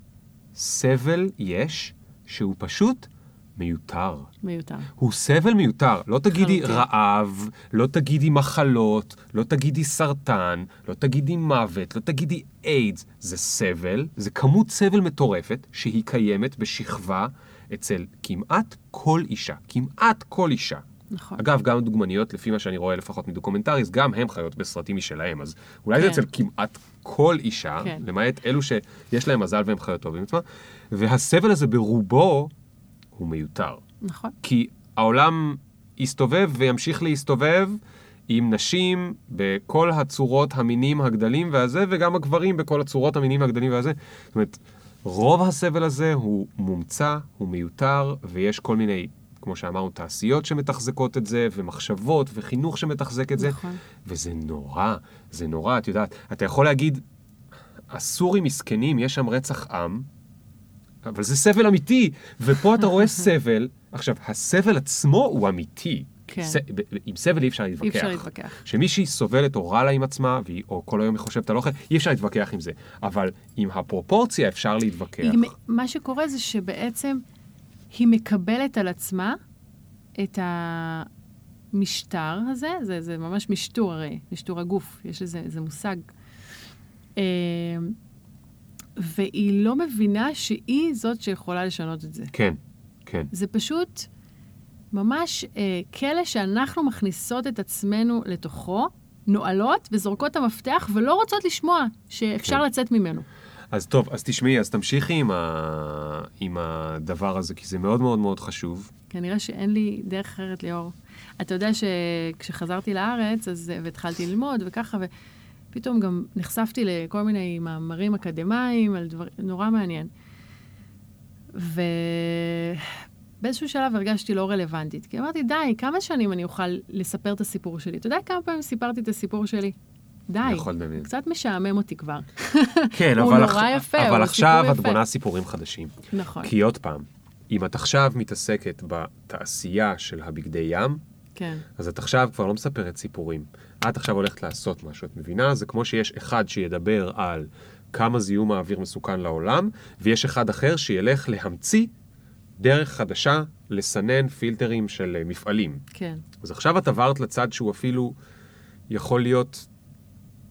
סבל יש שהוא פשוט מיותר. מיותר. הוא סבל מיותר. לא תגידי. רעב, לא תגידי מחלות, לא תגידי סרטן, לא תגידי מוות, לא תגידי איידס. זה סבל, זה כמות סבל מטורפת שהיא קיימת בשכבה אצל כמעט כל אישה. כמעט כל אישה. נכון. אגב, גם דוגמניות, לפי מה שאני רואה לפחות מדוקומנטריז, גם הן חיות בסרטים משלהם, אז אולי זה כן. אצל כמעט כל אישה, כן. למעט אלו שיש להם מזל והן חיות טוב עם עצמם, והסבל הזה ברובו הוא מיותר. נכון. כי העולם יסתובב וימשיך להסתובב עם נשים בכל הצורות, המינים הגדלים והזה, וגם הגברים בכל הצורות, המינים הגדלים והזה. זאת אומרת, רוב הסבל הזה הוא מומצא, הוא מיותר, ויש כל מיני, כמו שאמרנו, תעשיות שמתחזקות את זה, ומחשבות, וחינוך שמתחזק את זה, נכון. וזה נורא, זה נורא, את יודעת. אתה יכול להגיד, הסורים מסכנים, יש שם רצח עם, אבל זה סבל אמיתי, ופה אתה רואה סבל. עכשיו, הסבל עצמו הוא אמיתי. כן. ס... עם סבל אי אפשר להתווכח. אי אפשר להתווכח. שמישהי סובלת או רע לה עם עצמה, והיא, או כל היום היא חושבת על אוכל, אי אפשר להתווכח עם זה. אבל עם הפרופורציה אפשר להתווכח. היא, מה שקורה זה שבעצם היא מקבלת על עצמה את המשטר הזה, זה, זה ממש משטור הרי, משטור הגוף, יש לזה מושג. אה, והיא לא מבינה שהיא זאת שיכולה לשנות את זה. כן, כן. זה פשוט ממש אה, כלא שאנחנו מכניסות את עצמנו לתוכו, נועלות וזורקות את המפתח ולא רוצות לשמוע שאפשר כן. לצאת ממנו. אז טוב, אז תשמעי, אז תמשיכי עם, ה... עם הדבר הזה, כי זה מאוד מאוד מאוד חשוב. כנראה שאין לי דרך אחרת, ליאור. אתה יודע שכשחזרתי לארץ, אז, והתחלתי ללמוד וככה, ופתאום גם נחשפתי לכל מיני מאמרים אקדמיים על דברים, נורא מעניין. ובאיזשהו שלב הרגשתי לא רלוונטית, כי אמרתי, די, כמה שנים אני אוכל לספר את הסיפור שלי? אתה יודע כמה פעמים סיפרתי את הסיפור שלי? די, יכול לדמיין. קצת משעמם אותי כבר. כן, אבל, עכ- יפה, אבל עכשיו את. בונה סיפורים חדשים. נכון, כי עוד פעם, אם את עכשיו מתעסקת בתעשייה של הבגדי ים, כן, אז את עכשיו כבר לא מספרת סיפורים. את עכשיו הולכת לעשות משהו, את מבינה? זה כמו שיש אחד שידבר על כמה זיהום האוויר מסוכן לעולם, ויש אחד אחר שילך להמציא דרך חדשה לסנן פילטרים של אה, מפעלים. כן. אז עכשיו את עברת לצד שהוא אפילו יכול להיות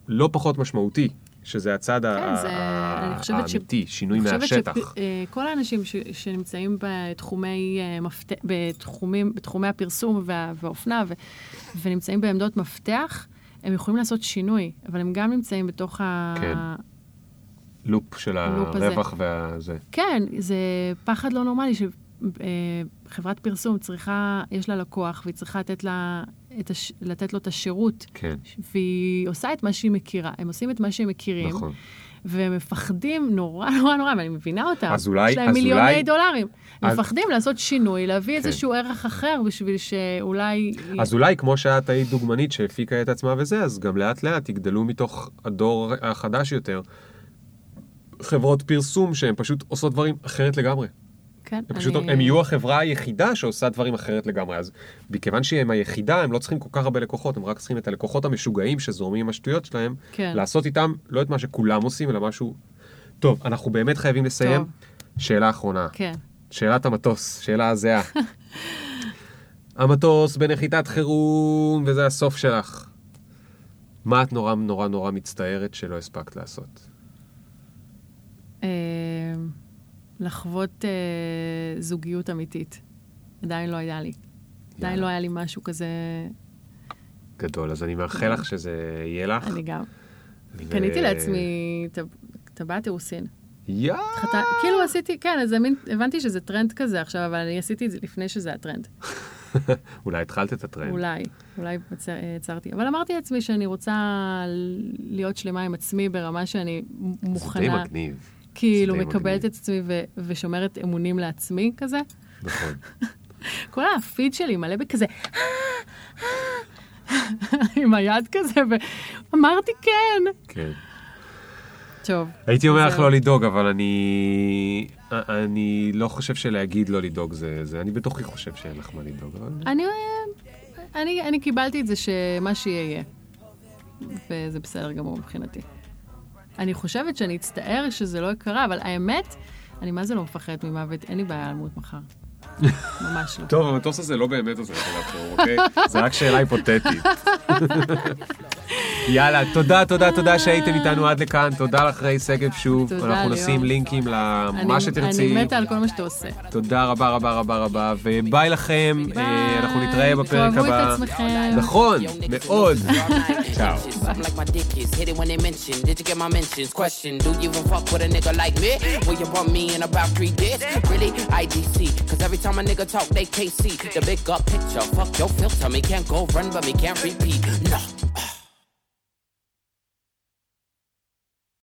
לא פחות משמעותי, שזה הצד כן, זה- ה- אני חושבת ש- האמיתי, שינוי אני חושבת מהשטח. שכל האנשים ש, שנמצאים בתחומי, אה. בתחומים, בתחומי הפרסום וה... והאופנה ו... ונמצאים בעמדות מפתח, הם יכולים לעשות שינוי, אבל הם גם נמצאים בתוך ה... כן. לופ של הלופ הזה. הרווח והזה. כן, זה פחד לא נורמלי שחברת פרסום צריכה, יש לה לקוח והיא צריכה לתת, לה, את הש... לתת לו את השירות, כן, והיא עושה את מה שהיא מכירה. הם עושים את מה שהם מכירים. נכון. והם מפחדים נורא *laughs* נורא נורא, ואני מבינה אותם. אז אולי- יש להם מיליוני אולי- דולרים. אז- מפחדים לעשות שינוי, להביא כן. איזשהו ערך אחר בשביל שאולי... אז אולי כמו שאת היית דוגמנית שהפיקה את עצמה וזה, אז גם לאט לאט יגדלו מתוך הדור החדש יותר חברות פרסום שהן פשוט עושות דברים אחרת לגמרי. כן, הם פשוט, אני- הם יהיו החברה היחידה שעושה דברים אחרת לגמרי. אז מכיוון שהם היחידה, הם לא צריכים כל כך הרבה לקוחות, הם רק צריכים את הלקוחות המשוגעים שזורמים עם השטויות שלהם, כן. לעשות איתם לא את מה שכולם עושים, אלא משהו... טוב, אנחנו באמת חייבים לסיים. טוב. שאלה אחרונה. כן. שאלת המטוס, שאלה הזהה. *laughs* המטוס בנחיתת חירום, וזה הסוף שלך. מה את נורא נורא נורא מצטערת שלא הספקת לעשות? אה, לחוות אה, זוגיות אמיתית. עדיין לא היה לי. עדיין יאללה. לא היה לי משהו כזה, גדול, אז אני מאחל לך שזה יהיה לך. אני גם. ו- קניתי לעצמי טב- טבעת אירוסין. יא! חת- כאילו עשיתי, כן, אז זה מין- הבנתי שזה טרנד כזה עכשיו, אבל אני עשיתי את זה לפני שזה הטרנד. *laughs* אולי התחלת את הטרנד. אולי, אולי יצר- יצרתי. אבל אמרתי לעצמי שאני רוצה להיות שלמה עם עצמי ברמה שאני מ- זה די מוכנה, מגניב. כאילו מקבלת. את עצמי ו- ושומרת אמונים לעצמי כזה. נכון. *laughs* כל הפיד שלי מלא בכזה, *laughs* עם היד כזה, ואמרתי כן. כן. טוב. הייתי אומר לך. לא לדאוג, אבל אני... אני לא חושב שלהגיד לא לדאוג זה... זה... אני בתוכי חושב שאין לך מה לדאוג. אני, אני, אני קיבלתי את זה שמה שיהיה יהיה. וזה בסדר גמור מבחינתי. אני חושבת שאני אצטער שזה לא קרה, אבל האמת, אני מה זה לא מפחדת ממוות, אין לי בעיה למות מחר. ממש לא. טוב, המטוס הזה לא באמת עושה לך חירום, אוקיי? *laughs* זה רק שאלה היפותטית. יאללה, תודה, תודה, תודה שהייתם איתנו עד לכאן. תודה לך, ריי שגב, שוב. תודה, אנחנו. נשים לינקים למה שתרצי. אני מתה על כל מה שאתה עושה. תודה רבה רבה רבה רבה, וביי לכם. אה, אנחנו נתראה בפרק תאהבו את הבא. עצמכם. נכון, מאוד. *laughs* Ciao. time a nigga talk, they K.C. the big up picture. Fuck your filter, me can't go run, but me can't repeat. No.